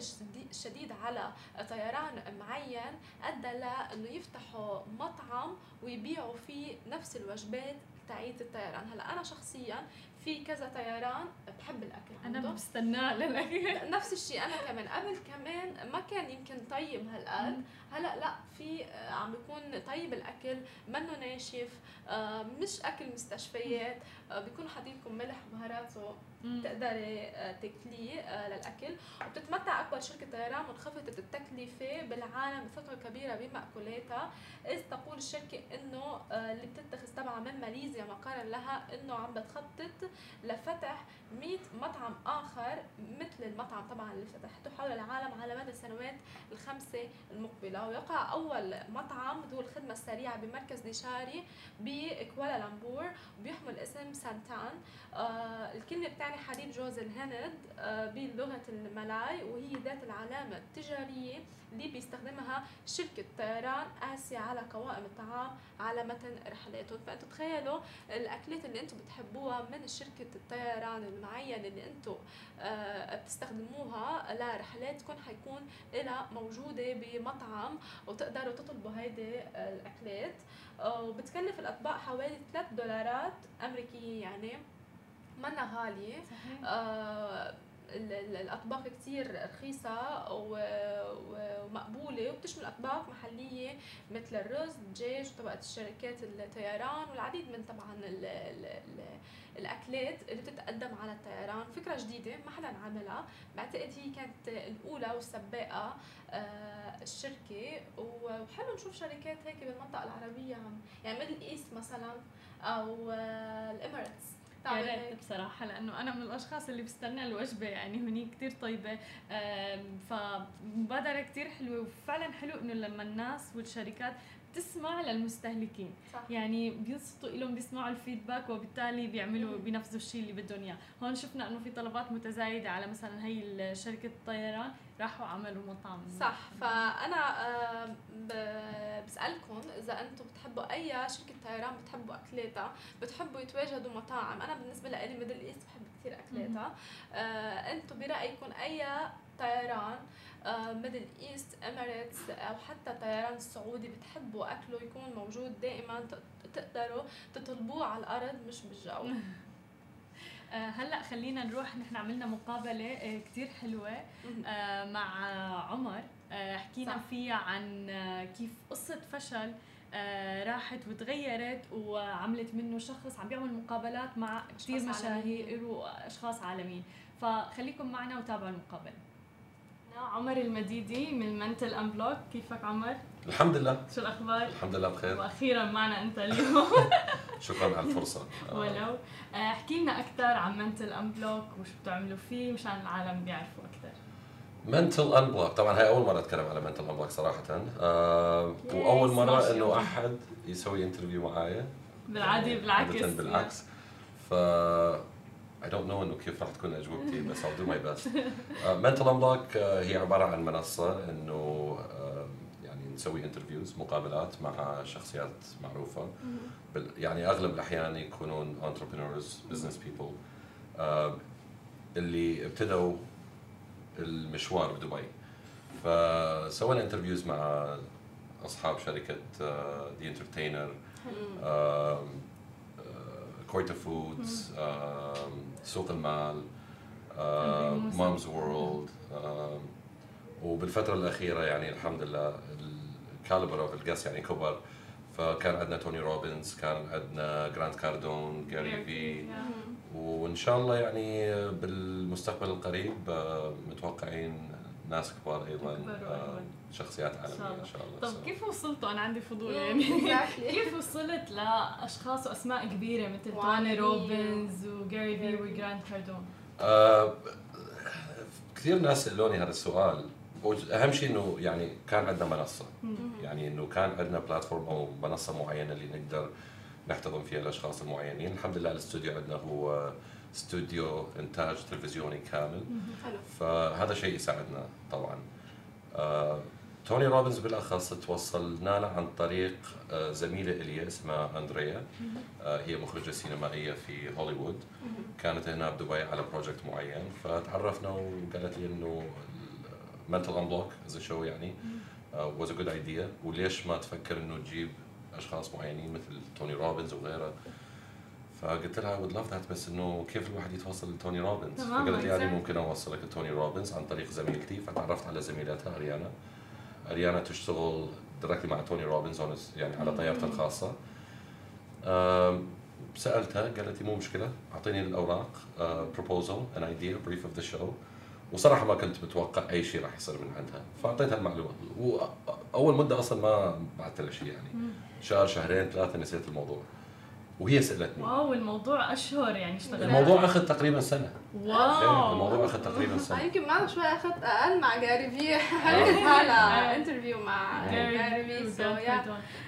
الشديد على طيران معين أدى لأنه يفتحوا مطعم ويبيعوا فيه نفس الوجبات تاعيت الطيران. هلأ أنا شخصيا في كذا طيران بحب الأكل عنده. انا بستناه للأكل. نفس الشيء أنا كمان. قبل كمان ما كان يمكن طيب هالقد. هلأ لأ في عم بيكون طيب الأكل منه ناشف آه، مش أكل مستشفيات آه، بيكون حاطين ملح وبهاراته. تقدري تاكليه للأكل. وبتتمتع أكبر شركة طيران منخفضة التكلفة بالعالم بفترة كبيرة بمأكولاتها. إذ تقول الشركة إنه اللي بتتخذ طبعا من ماليزيا مقرا لها إنه عم بتخطط لفتح 100 مطعم آخر مثل المطعم طبعا اللي فتحته حول العالم على مدى السنوات الخمسة المقبلة. ويقع أول مطعم ذو الخدمة السريعة بمركز ديشاري بكوالالمبور. وبيحمل اسم سانتان. آه الكلمة بتعني حليب جوز الهند آه بلغة الملاي وهي ذات العلامة التجارية اللي بيستخدمها شركة طيران آسيا على قوائم الطعام على متن رحلاتهم. فأنتم تخيلوا الأكلات اللي أنتم بتحبوها من شركة الطيران المعين اللي أنتم آه، بتستخدموها لرحلاتكم حيكون لها موجودة بمطعم وتقدروا تطلبوا هيدي الأكلات. آه، وبتكلف الأطباق حوالي 3 دولارات أمريكية يعني. منا غالية. صحيح. آه الأطباق كتير رخيصة ومقبولة وبتشمل أطباق محلية مثل الرز الدجاج وطبقة الشركات الطيران والعديد من طبعا ال ال ال الأكلات اللي بتتقدم على الطيران. فكرة جديدة ما حدا عملها. بعتقد هي كانت الأولى والسباقه آه، الشركة. وحلو نشوف شركات هيك بالمنطقة العربية يعني ميدل إيست مثلا أو آه، الإميريتس. يا ريت بصراحة لأنه أنا من الأشخاص اللي بستنى الوجبة يعني هني كثير طيبة. فمبادرة كثير حلوة وفعلا حلو إنه لما الناس والشركات تسمع للمستهلكين. صح. يعني بينصتوا لهم بيسمعوا ال feedback وبالتالي بيعملوا بينفذوا الشيء اللي بدهم إياه. هون شفنا إنه في طلبات متزايدة على مثلا هي شركه الطيران. راحوا عملوا مطعم. صح فأنا بسألكم إذا أنتم بتحبوا أي شركة طيران بتحبوا أكلاتها بتحبوا يتواجدوا مطاعم. أنا بالنسبة لي ميدل إيست بحب كثير أكلاتها. آه أنتم برأيكم أي طيران ميدل إيست إميريتس أو حتى طيران السعودي بتحبوا أكله يكون موجود دائما تقدروا تطلبوه على الأرض مش بالجو؟ آه، هلأ خلينا نروح. نحن عملنا مقابلة آه، كثير حلوة آه، مع عمر. حكينا فيها عن كيف قصة فشل راحت وتغيرت وعملت منه شخص عم بيعمل مقابلات مع كثير مشاهير وأشخاص عالميين. فخليكم معنا وتابعوا المقابلة. عمر المديدي من منتل انبلوك كيفك عمر؟ الحمد لله. شو الأخبار؟ الحمد لله بخير. وأخيرا معنا أنت اليوم. شكرا على الفرصة. ولو. آه، احكي لنا أكثر عن Mental Unblock وشو بتعملوا فيه مشان العالم بيعرفوا أكثر Mental Unblock طبعا هاي أول مرة أتكلم على Mental Unblock صراحة. آه وأول مرة إنه أحد يسوي interview معايا. بالعادي بالعكس. بالعكس. ف I don't know إنه كيف راح تكون أجوبتي بس I'll do my best. Mental Unblock هي عبارة عن منصة إنه uh, يعني نسوي interviews مقابلات مع شخصيات معروفة. يعني أغلب الأحيان يكونون entrepreneurs business people. Uh, اللي ابتدوا المشوار بدبي. فسوينا interviews مع أصحاب شركة The Entertainer Koita Foods سوق المال Mumzworld وبالفترة الأخيرة يعني الحمد لله ال calibre of ال guests يعني كبر فكان عندنا توني روبنز كان عندنا جرانت كاردون جاري في. وإن شاء الله يعني بالمستقبل القريب آه، متوقعين ناس كبار أيضا آه،. شخصيات عالمية. إن شاء الله. طب كيف وصلتوا؟ أنا عندي فضول يعني. كيف وصلت لأشخاص وأسماء كبيرة مثل توني. روبنز وجاري في وجرانت كاردون آه، كثير ناس سألوني هذا السؤال. أهم شيء إنه يعني كان عندنا منصة. يعني إنه كان عندنا platform أو منصة معينة اللي نقدر نحتضن فيها الأشخاص المعينين. الحمد لله الاستوديو عندنا هو استوديو إنتاج تلفزيوني كامل. فهذا شيء يساعدنا طبعا. آه، توني روبنز بالأخص توصلنا له عن طريق آه، زميلة الي اسمها أندريا. آه، هي مخرجة سينمائية في هوليوود. كانت هنا بدبي على project معين. فتعرفنا وقالت لي إنه Mental Unblock as show يعني was a good idea وليش ما تفكر إنه تجيب أشخاص معينين مثل توني روبنز وغيره؟ فقلت لها would love that بس إنه كيف الواحد يتوصل لتوني روبنز؟ فقالت لي يعني. ممكن اوصلك لتوني روبنز عن طريق زميلتي. فتعرفت على زميلتها أريانا. أريانا تشتغل directly مع توني روبنز يعني على طيارته الخاصة. سألتها قالت لي مو مشكلة أعطيني الأوراق proposal an idea brief of the show وصراحة ما كنت متوقع أي شيء راح يصير من عندها. فأعطيتها المعلومة. واول مدة أصلا ما بعثت لها شيء يعني. شهر شهرين ثلاثة نسيت الموضوع. وهي سألتني. wow الموضوع أشهر يعني اشتغلت. الموضوع أخذ تقريبا سنة. إيه، wow الموضوع أخذ تقريبا آه، سنة. يمكن معنا شوي أخذت أقل مع جاري في حكيت هلا interview مع جاري جاري في.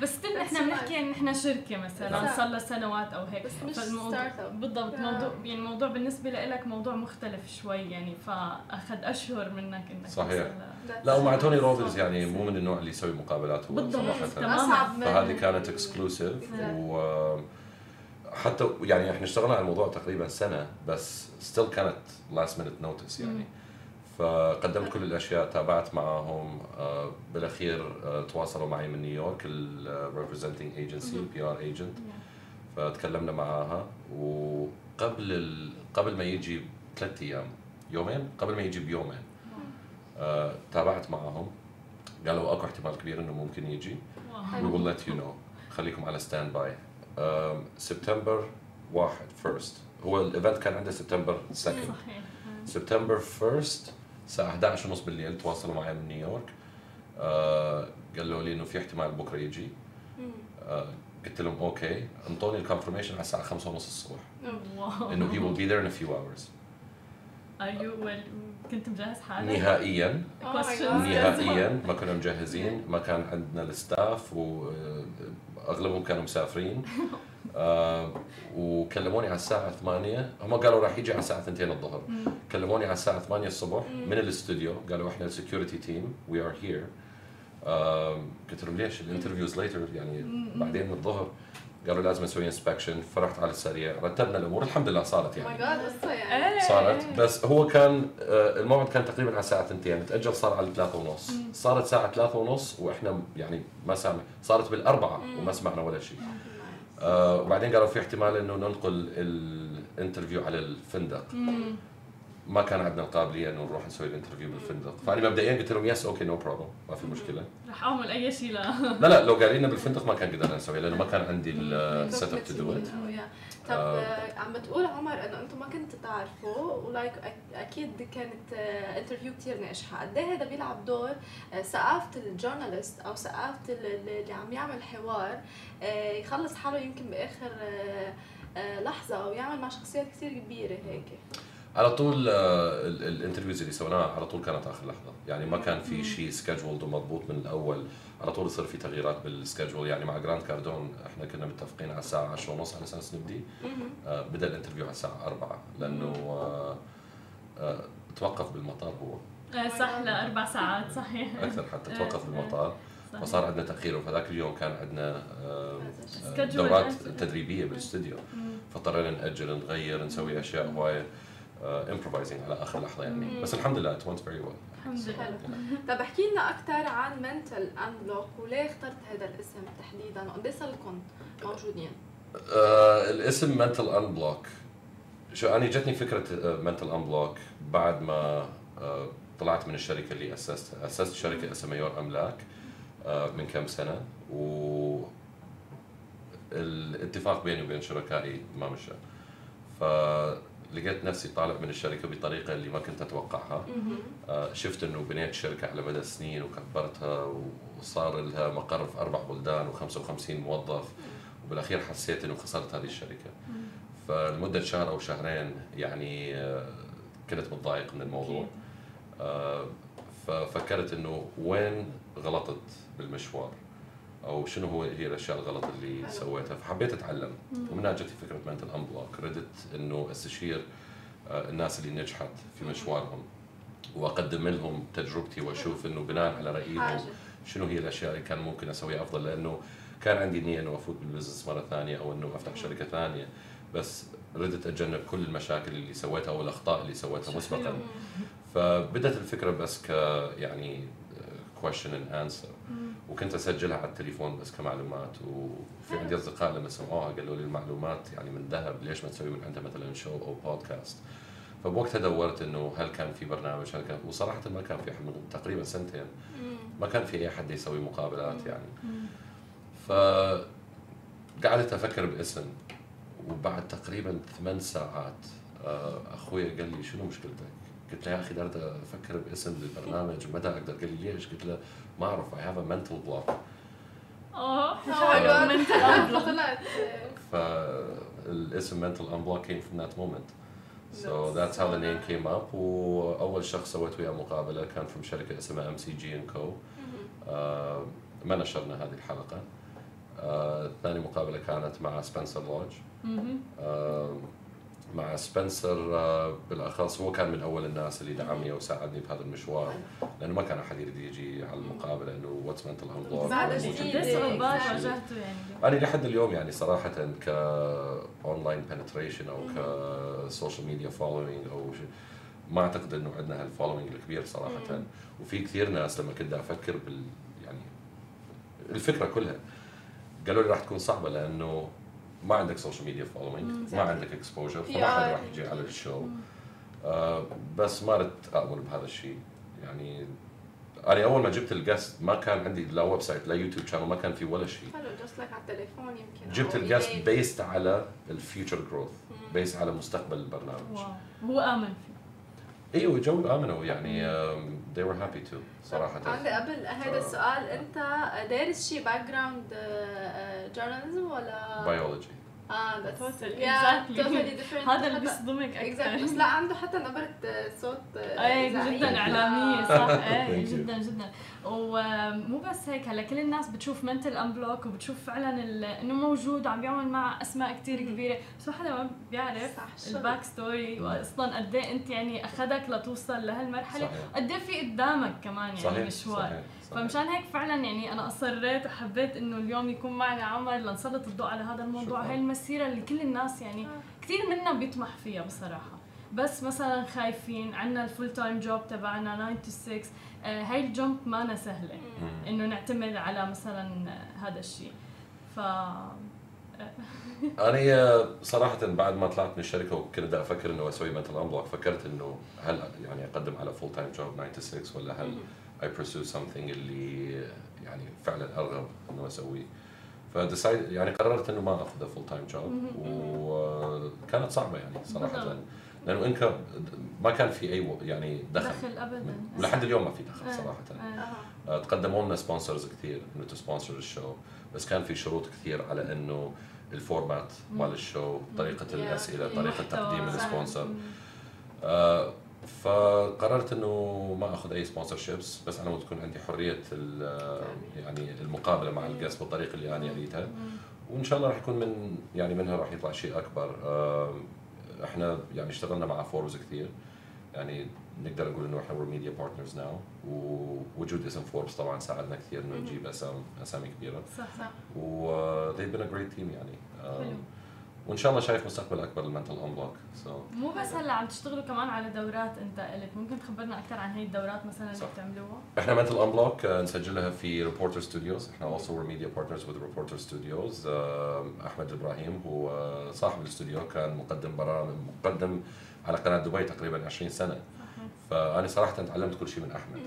بس still بس إحنا بنحكي يعني إحنا شركة مثلا. صار لها سنوات أو هيك. بس مش فالموضوع startup. بالضبط. موضوع يعني الموضوع بالنسبة لك موضوع مختلف شوي يعني فأخذ أشهر منك إنك صحيح. لا ومع توني روبنز يعني مو من النوع اللي يسوي مقابلات هو بالضبط. تماما. أصعب من فهذه كانت exclusive و حتى يعني إحنا اشتغلنا على الموضوع تقريبا سنة بس still كانت last minute notice يعني. فقدمت كل الأشياء تابعت معهم آه، بالأخير آه، تواصلوا معي من نيويورك ال representing agency ال PR agent فتكلمنا معاها وقبل ال... قبل ما يجي ثلاث أيام يومين؟ قبل ما يجي بيومين. آه، تابعت معهم قالوا أكو احتمال كبير إنه ممكن يجي. we will let you know. خليكم على standby سبتمبر واحد first هو ال event كان عنده سبتمبر 2 صحيح. سبتمبر 1 الساعة 11 ونص بالليل تواصلوا معي من نيويورك. آه قالوا لي إنه في احتمال بكرة يجي. آه قلت لهم okay. انطوني ال confirmation على الساعة 5 ونص الصبح. إنه he will be there in a few hours. Are you well? كنت مجهز حالك؟ نهائيا. Oh. نهائيا. ما كنا مجهزين. ما كان عندنا ال staff واغلبهم كانوا مسافرين. آه، وكلموني على الساعة 8 هم قالوا راح يجي على الساعة 2 الظهر. كلموني على الساعة 8 الصبح من الاستوديو. قالوا إحنا ال security team we are here قلت لهم ليش؟ ال interview is later يعني بعدين الظهر. قالوا لازم نسوي inspection فرحت على السريع رتبنا الأمور الحمد لله صارت ماي يعني. جاد قصة يعني. إيه. صارت بس هو كان آه، الموعد كان تقريبا على الساعة 2 تأجل صار على 3 ونص. صارت الساعة 3 ونص وإحنا يعني ما سامع صارت بالأربعة وما سمعنا ولا شيء. آه وبعدين قالوا في احتمال إنه ننقل ال interview على الفندق. ما كان عندنا القابليه إنه نروح نسوي ال interview بالفندق. فأنا مبدئيا قلت لهم yes okay no problem ما في مشكلة. رح أعمل أي شيء لا. لا لا لو قايلين لنا بالفندق ما كان قدرنا نسوي لأنه ما كان عندي ال setup to do it طب آه، عم بتقول عمر إنه أنتم ما كنتوا تعرفوا و like أكيد كانت interview كثير ناجحة، قد إيه هذا بيلعب دور آه، ثقافه ال journalist أو ثقافه ال- ال- اللي عم يعمل حوار آه، يخلص حاله يمكن بآخر آه، آه، لحظة أو يعمل مع شخصيات كثير كبيرة هيك. على طول آه، ال interviews اللي سويناها على طول كانت آخر لحظة. يعني ما كان في شيء scheduled ومضبوط من الأول. على طول يصير في تغييرات بال schedule يعني مع Grant Cardone إحنا كنا متفقين على الساعة 10 ونص على أساس نبدي. آه بدأ ال interview على الساعة 4 لأنه آه آه توقف بالمطار هو. صح لأربع ساعات صحيح. أكثر حتى توقف بالمطار. فصار عندنا تأخير. وفذاك اليوم كان عندنا دورات تدريبية بالاستوديو فاضطرينا نأجل نغير نسوي أشياء هواية. improvising على آخر لحظة يعني. بس الحمد لله it went very well الحمد لله. طيب احكي لنا أكثر عن Mental Unblock وليه اخترت هذا الاسم تحديدا؟ وقد صار لكم موجودين؟ آه الاسم Mental Unblock show أنا جتني فكرة Mental Unblock بعد ما آه طلعت من الشركة اللي اسستها أسست شركة اسمها يور أملاك آه من كم سنة. و الاتفاق بيني وبين شركائي ما مشى. ف لقيت نفسي طالع من الشركة بطريقة اللي ما كنت أتوقعها. آه شفت إنه بنيت شركة على مدى سنين وكبرتها وصار لها مقر في أربع بلدان و55 موظف. وبالأخير حسيت إنه خسرت هذه الشركة. فلمدة شهر أو شهرين يعني آه كنت متضايق من الموضوع. آه ففكرت إنه وين غلطت بالمشوار؟ أو شنو هو هي الأشياء الغلط اللي سويتها؟ فحبيت أتعلم. ومنها جتني فكرة Mental Unblock ردت إنه أستشير آه، الناس اللي نجحت في مشوارهم وأقدم لهم تجربتي وأشوف إنه بناء على رأيهم شنو هي الأشياء اللي كان ممكن أسويها أفضل. لأنه كان عندي نية إنه أفوت بال business مرة ثانية أو إنه أفتح شركة ثانية. بس ردت أتجنب كل المشاكل اللي سويتها أو الأخطاء اللي سويتها مسبقا. فبدت الفكرة بس ك يعني question and answer. وكنت أسجلها على التليفون بس كمعلومات. وفي عندي أصدقاء لما سمعوها قالوا لي المعلومات يعني من ذهب ليش ما تسوي من عندها مثلا شو أو بودكاست فبوقتها دورت إنه هل كان في برنامج هل كان وصراحة ما كان في أحد من تقريبا سنتين. ما كان في أي حد يسوي مقابلات يعني. ف قعدت أفكر باسم. وبعد تقريبا ثمان ساعات آه، أخوي قال لي شنو مشكلتك؟ قلت له يا أخي بدي أفكر باسم للبرنامج ومتى أقدر قال لي ليش؟ قلت له ما أعرف I have a mental block آه منتل بلوك فالاسم Mental Unblock came from that moment. So that's how the name came up. وأول شخص سويت وياه مقابلة كان في شركة اسمها MCG and Co ما نشرنا هذه الحلقة. uh, ثاني مقابلة كانت مع سبنسر لودج مع سبنسر آه، بالأخص هو كان من أول الناس اللي دعمني وساعدني بهذا المشوار لأنه ما كان أحد يريد يجي على المقابلة انه what's mental health بعد صعوبات واجهته يعني. أنا لحد اليوم يعني صراحة ك online penetration أو ك social media following أو شيء ما أعتقد إنه عندنا هال following الكبير صراحة. وفي كثير ناس لما كنت أفكر بال يعني الفكرة كلها قالوا لي راح تكون صعبة لأنه ما عندك social media following ما عندك exposure فما حد راح يجي على ال show. آه بس ما ردت اؤمن بهذا الشيء يعني أنا أول ما جبت ال guest ما كان عندي لا website لا YouTube channel ما كان في ولا شيء حلو guest لك على التليفون يمكن جبت ال guest based على ال future growth based على مستقبل البرنامج. واو. هو آمن أيوه جو آمنوا يعني they were happy to صراحة. عندي قبل هذا السؤال أنت دارس شيء background journalism ولا؟ بيولوجي آه that's totally different. هذا اللي بيصدمك أكثر بس لا عنده حتى نبرة صوت إيه جدا إعلامية صح. إيه جدا جدا. ومو بس هيك هلا كل الناس بتشوف Mental Unblock وبتشوف فعلا إنه موجود وعم بيعمل مع أسماء كثير كبيرة. بس ما حدا ما بيعرف ال back story واصلا قد إيه أنت يعني أخذك لتوصل لهالمرحلة. قد إيه في قدامك كمان يعني صحيح. مشوار. صحيح. صحيح. فمشان هيك فعلا يعني أنا أصريت وحبيت إنه اليوم يكون معنا عمر لنسلط الضوء على هذا الموضوع. هاي المسيرة اللي كل الناس يعني آه. كثير منا بيطمح فيها بصراحة. بس مثلا خايفين عندنا ال full-time job تبعنا 9 to 6 آه، هاي ال jump ما سهلة. إنه نعتمد على مثلا هذا الشيء. ف أنا صراحة بعد ما طلعت من الشركة وكنت بدي أفكر إنه أسوي Mental Unblock فكرت إنه هل يعني أقدم على full-time job 9 to 6 ولا هل I pursue something اللي يعني فعلا أرغب إنه أسويه. ف decide يعني قررت إنه ما أخذ full-time job وكانت صعبة يعني صراحة. لأنه إنك ما كان في أي يعني دخل. دخل ابدا. ولحد اليوم ما في دخل آه. صراحة. آه. آه. تقدموا لنا sponsors كثير إنه ت sponsor ال show بس كان في شروط كثير على إنه ال format مال ال show طريقة الأسئلة طريقة تقديم ال sponsor آه، فقررت إنه ما أخذ أي sponsorships بس أنا تكون عندي حرية يعني. المقابلة مع ال guest بالطريقة اللي أنا اريدها وإن شاء الله راح يكون من يعني منها راح يطلع شيء أكبر. إحنا يعني اشتغلنا مع فوربس كثير. يعني نقدر نقول إنه إحنا we're media partners now ووجود اسم فوربس طبعا ساعدنا كثير إنه نجيب اسامي أسامي كبيرة. صح صح. و they've been a great team يعني. حلو. وإن شاء الله شايف مستقبل أكبر لل Mental Unblock so مو بس هلأ عم تشتغلوا كمان على دورات أنت إلك ممكن تخبرنا أكثر عن هي الدورات مثلا اللي. بتعملوها؟ إحنا Mental Unblock نسجلها في Reporter Studios إحنا also we're media partners with Reporter Studios أحمد إبراهيم هو صاحب الاستوديو كان مقدم برامج مقدم على قناة دبي تقريبا 20 سنة. فأنا صراحة تعلمت كل شيء من أحمد.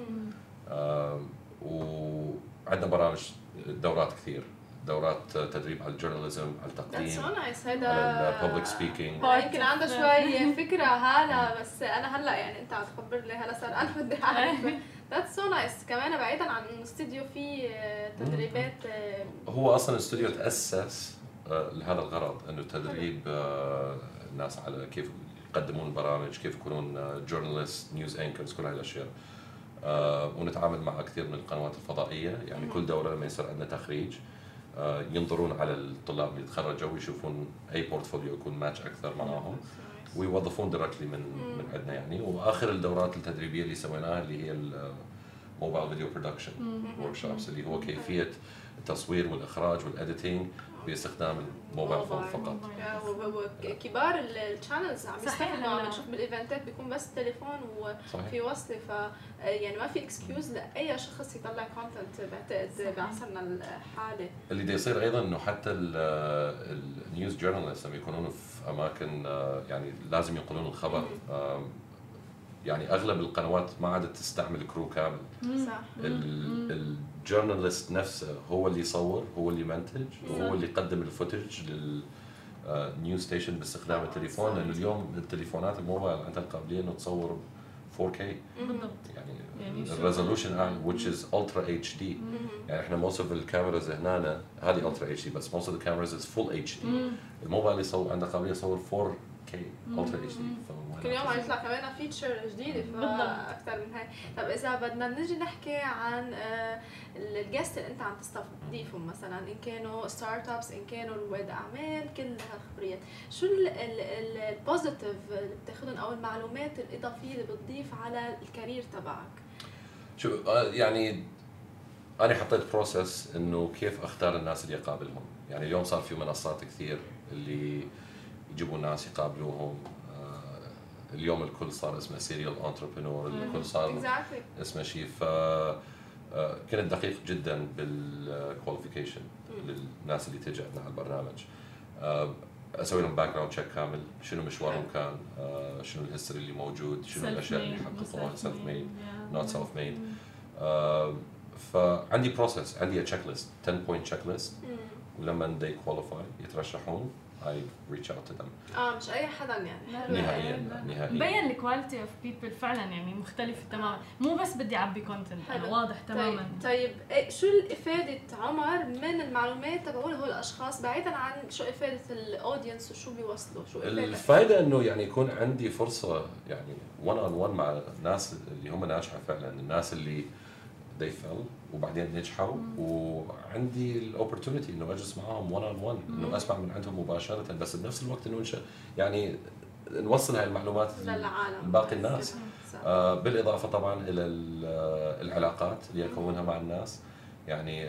وعندنا برامج دورات كثير. دورات تدريب على ال journalism على التقديم nice. على هيدا ال public speaking هو يمكن عنده شوي فكرة هلا بس أنا هلا يعني أنت عم تخبر لي هلا صار أنا بدي أعرف. That's so nice. كمان بعيدا عن فيه آه، تدريبات آه، هو أصلا الاستوديو تأسس آه، لهذا الغرض إنه تدريب آه، الناس على كيف يقدمون برامج كيف يكونون journalist news anchors كل هاي الأشياء. آه، ونتعامل مع كثير من القنوات الفضائية. يعني كل دورة لما يصير عندنا تخريج آه، ينظرون على الطلاب اللي تخرجوا ويشوفون أي portfolio يكون ماتش أكثر معاهم. ويوظفون directly من من عندنا يعني. وآخر الدورات التدريبية اللي سويناها اللي هي ال mobile video production workshops اللي هو كيفية التصوير والإخراج وال editing باستخدام ال mobile phone فقط. و- كبار ال channels عم يستخدموا. عم. نشوف بال event ات بيكون بس تليفون وفي وصلة ف يعني ما في excuse لأي شخص يطلع content بعتقد. بعصرنا الحالي اللي دا يصير أيضا إنه حتى ال news journalists لما يكونون في أماكن آه، يعني لازم ينقلون الخبر. يعني أغلب القنوات ما عادت تستعمل crew كامل. صح. ال journalist نفسه هو اللي يصور هو اللي يمنتج وهو اللي يقدم ال footage لل news station باستخدام التليفون. لأنه اليوم التليفونات الموبايل عندها القابليه انه تصور 4K بالضبط. يعني يعني ال resolution اعلى which is ultra HD يعني إحنا most of ال cameras هنا هذه ultra HD بس most of the cameras is full HD. الموبايل يصور عنده قابلية يصور 4K ultra HD كل يوم عم يطلع كمان feature جديده. فاكثر من هيك طب إذا بدنا نجي نحكي عن آه، ال guests اللي أنت عم تستضيفهم مثلا إن كانوا startups إن كانوا رواد أعمال كل هالخبريات. شو ال positive اللي بتاخذهم أو المعلومات الإضافية اللي بتضيف على ال career تبعك؟ شو آه، يعني أنا حطيت process إنه كيف أختار الناس اللي أقابلهم. يعني اليوم صار في منصات كثير اللي يجيبوا ناس يقابلوهم. اليوم الكل صار اسمه serial entrepreneur الكل صار exactly اسمه شيء ف آه، كنت دقيق جدا بال qualification للناس اللي تجي عندنا على البرنامج. آه، أسوي لهم background check كامل شنو مشوارهم كان آه، شنو ال history اللي موجود شنو الأشياء اللي حققوها self made self made آه، فعندي process عندي checklist 10 point checklist ولما they qualify يترشحون. I reach out to them آه مش أي حدا يعني. نهائيا. نهائيا مبين ال quality of people فعلا يعني مختلفة تماما مو بس بدي أعبي content أنا حلو. واضح طيب تماما طيب إيه شو افاده عمر من المعلومات تبعول هول الأشخاص بعيدا عن شو إفادة ال audience وشو بيوصلوا شو الفائده إنه يعني يكون عندي فرصة يعني 1 on 1 مع الناس اللي هم ناجحة فعلا الناس اللي they fail وبعدين نجحوا. وعندي ال opportunity إنه أجلس معاهم 1 on 1 انه أسمع من عندهم مباشرة. بس بنفس الوقت إنه نش- يعني نوصل هاي المعلومات للعالم. لباقي الناس. آه، بالإضافة طبعا إلى ال- آه، العلاقات اللي اكونها مع الناس. يعني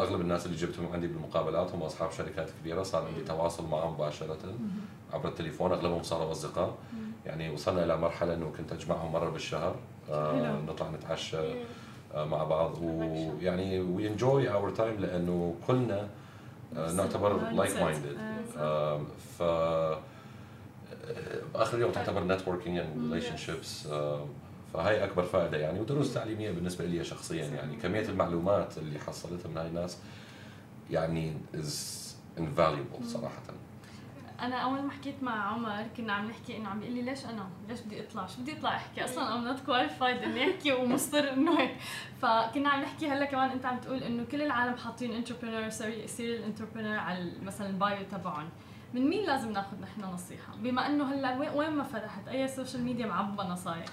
أغلب الناس اللي جبتهم عندي بالمقابلات هم أصحاب شركات كبيرة. صار عندي تواصل معهم مباشرة عبر التليفون. أغلبهم صاروا أصدقاء. يعني وصلنا إلى مرحلة إنه كنت أجمعهم مرة بالشهر. آه،. نطلع نتعشى. مم. آه، مع بعض. ويعني we enjoy our time لأنه كلنا آه، نعتبر like-minded ف باخر اليوم تعتبر networking and relationships فهي أكبر فائدة يعني ودروس تعليمية بالنسبة لي شخصيا يعني. كمية المعلومات اللي حصلتها من هاي الناس يعني is invaluable صراحة. أنا أول ما حكيت مع عمر كنا عم نحكي إنه عم بيقول لي ليش أنا؟ ليش بدي أطلع؟ شو بدي أطلع أحكي؟ أصلا I'm not qualified إني أحكي ومصر إنه هيك، فكنا عم نحكي هلأ كمان أنت عم تقول إنه كل العالم حاطين entrepreneur serial entrepreneur على مثلا ال bio تبعهم. من مين لازم ناخذ نحن نصيحة بما إنه هلأ وين ما فتحت أي social media معبى نصايح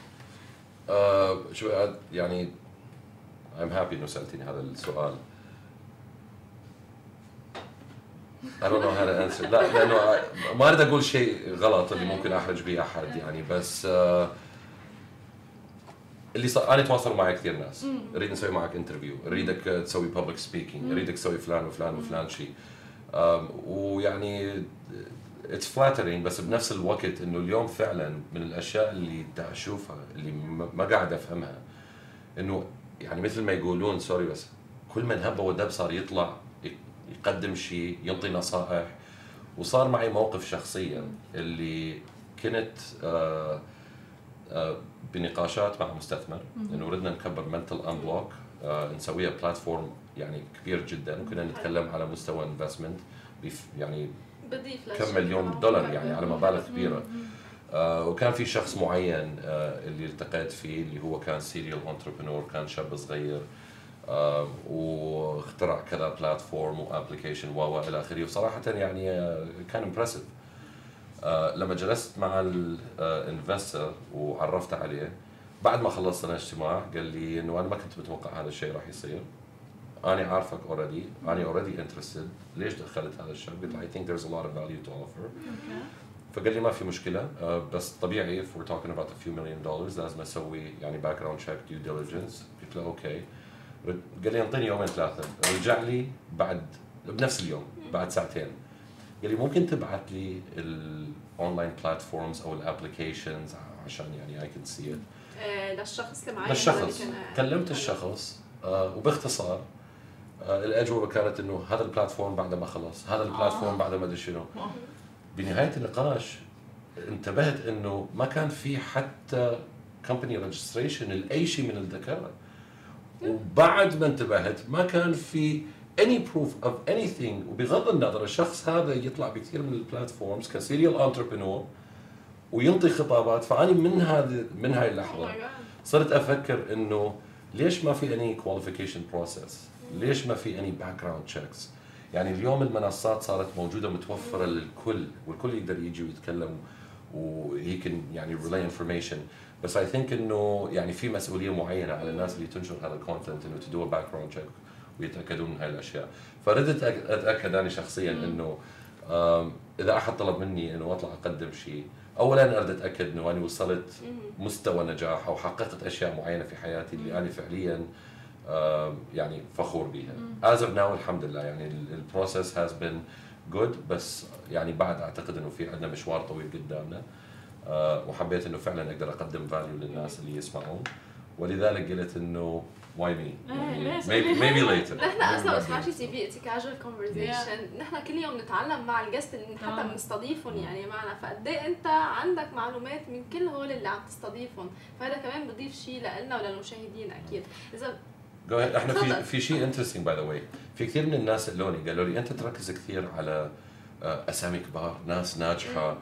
آه شو يعني I'm happy إنه سالتيني هذا السؤال I don't know how to answer. لا لأنه ما أريد أقول شيء غلط اللي ممكن أحرج به أحد يعني بس آه اللي صار أنا أتواصل معي كثير ناس. أريد نسوي معك interview أريدك تسوي public speaking أريدك تسوي فلان وفلان وفلان شيء. ويعني it's flattering بس بنفس الوقت إنه اليوم فعلا من الأشياء اللي دا أشوفها اللي ما قاعد أفهمها. إنه يعني مثل ما يقولون sorry بس كل من هب ودب صار يطلع يقدم شيء يعطي نصائح. وصار معي موقف شخصيا اللي كنت آه آه بنقاشات مع مستثمر. إنه ردنا نكبر Mental Unblock نسويها platform يعني كبير جدا. وكنا نتكلم على مستوى investment يعني كم مليون دولار يعني على مبالغ كبيرة. آه وكان في شخص معين آه اللي التقيت فيه اللي هو كان serial entrepreneur كان شاب صغير. آه واخترع كذا platform و application و إلى آخره. وصراحه يعني آه كان impressive آه لما جلست مع ال investor وعرفت عليه بعد ما خلصنا الاجتماع قال لي إنه أنا ما كنت متوقع هذا الشيء راح يصير. أنا عارفك already أنا already interested ليش دخلت هذا الشاب قلت له I think there's a lot of value to offer. فقال لي ما في مشكلة بس طبيعي if we're talking about a few million dollars لازم أسوي يعني background check due diligence قلت له okay قال لي انطيني يومين ثلاثة رجع لي بعد بنفس اليوم بعد ساعتين. قال لي ممكن تبعت لي ال online platforms أو ال applications عشان يعني اي كان سي ات للشخص اللي معي للشخص. كلمت الشخص آه وباختصار آه الأجوبة كانت إنه هذا ال platform بعد ما خلص هذا ال platform بعد ما أدري شنو. بنهاية النقاش انتبهت إنه ما كان في حتى company registration لأي شيء من الذكاء وبعد ما انتبهت ما كان في any proof of anything وبغض النظر الشخص هذا يطلع بكثير من ال platforms ك serial entrepreneur وينطي خطابات funny من هذه من هاي اللحظة صرت أفكر إنه ليش ما في any qualification process؟ ليش ما في any background checks؟ يعني اليوم المنصات صارت موجودة متوفرة للكل والكل يقدر يجي ويتكلم وهي كان يعني relay information بس I think إنه يعني في مسؤولية معينة على الناس اللي تنشر هذا ال content إنه ت do background check ويتأكدون من هاي الاشياء فردت أتأكد أنا شخصيا إنه إذا أحد طلب مني إنه أطلع أقدم شيء اولا أريد أتأكد إنه أنا وصلت مستوى نجاح أو حققت أشياء معينة في حياتي اللي أنا فعليا يعني فخور بها as of now الحمد لله يعني ال process has been good بس يعني بعد أعتقد إنه في عندنا مشوار طويل قدامنا. وحبيت إنه فعلا أقدر أقدم value للناس اللي يسمعون. ولذلك قلت إنه why me maybe maybe later. نحن أصلا بس ماشي CV it's casual conversation نحن كل يوم نتعلم مع ال guest اللي حتى بنستضيفهم يعني معنا. فقد أنت عندك معلومات من كل هول اللي عم تستضيفهم؟ فهذا كمان بضيف شيء لنا وللمشاهدين أكيد. إذا إحنا في في شيء interesting by the way في كثير من الناس سالوني قالوا لي أنت تركز كثير على أسامي كبار ناس ناجحة.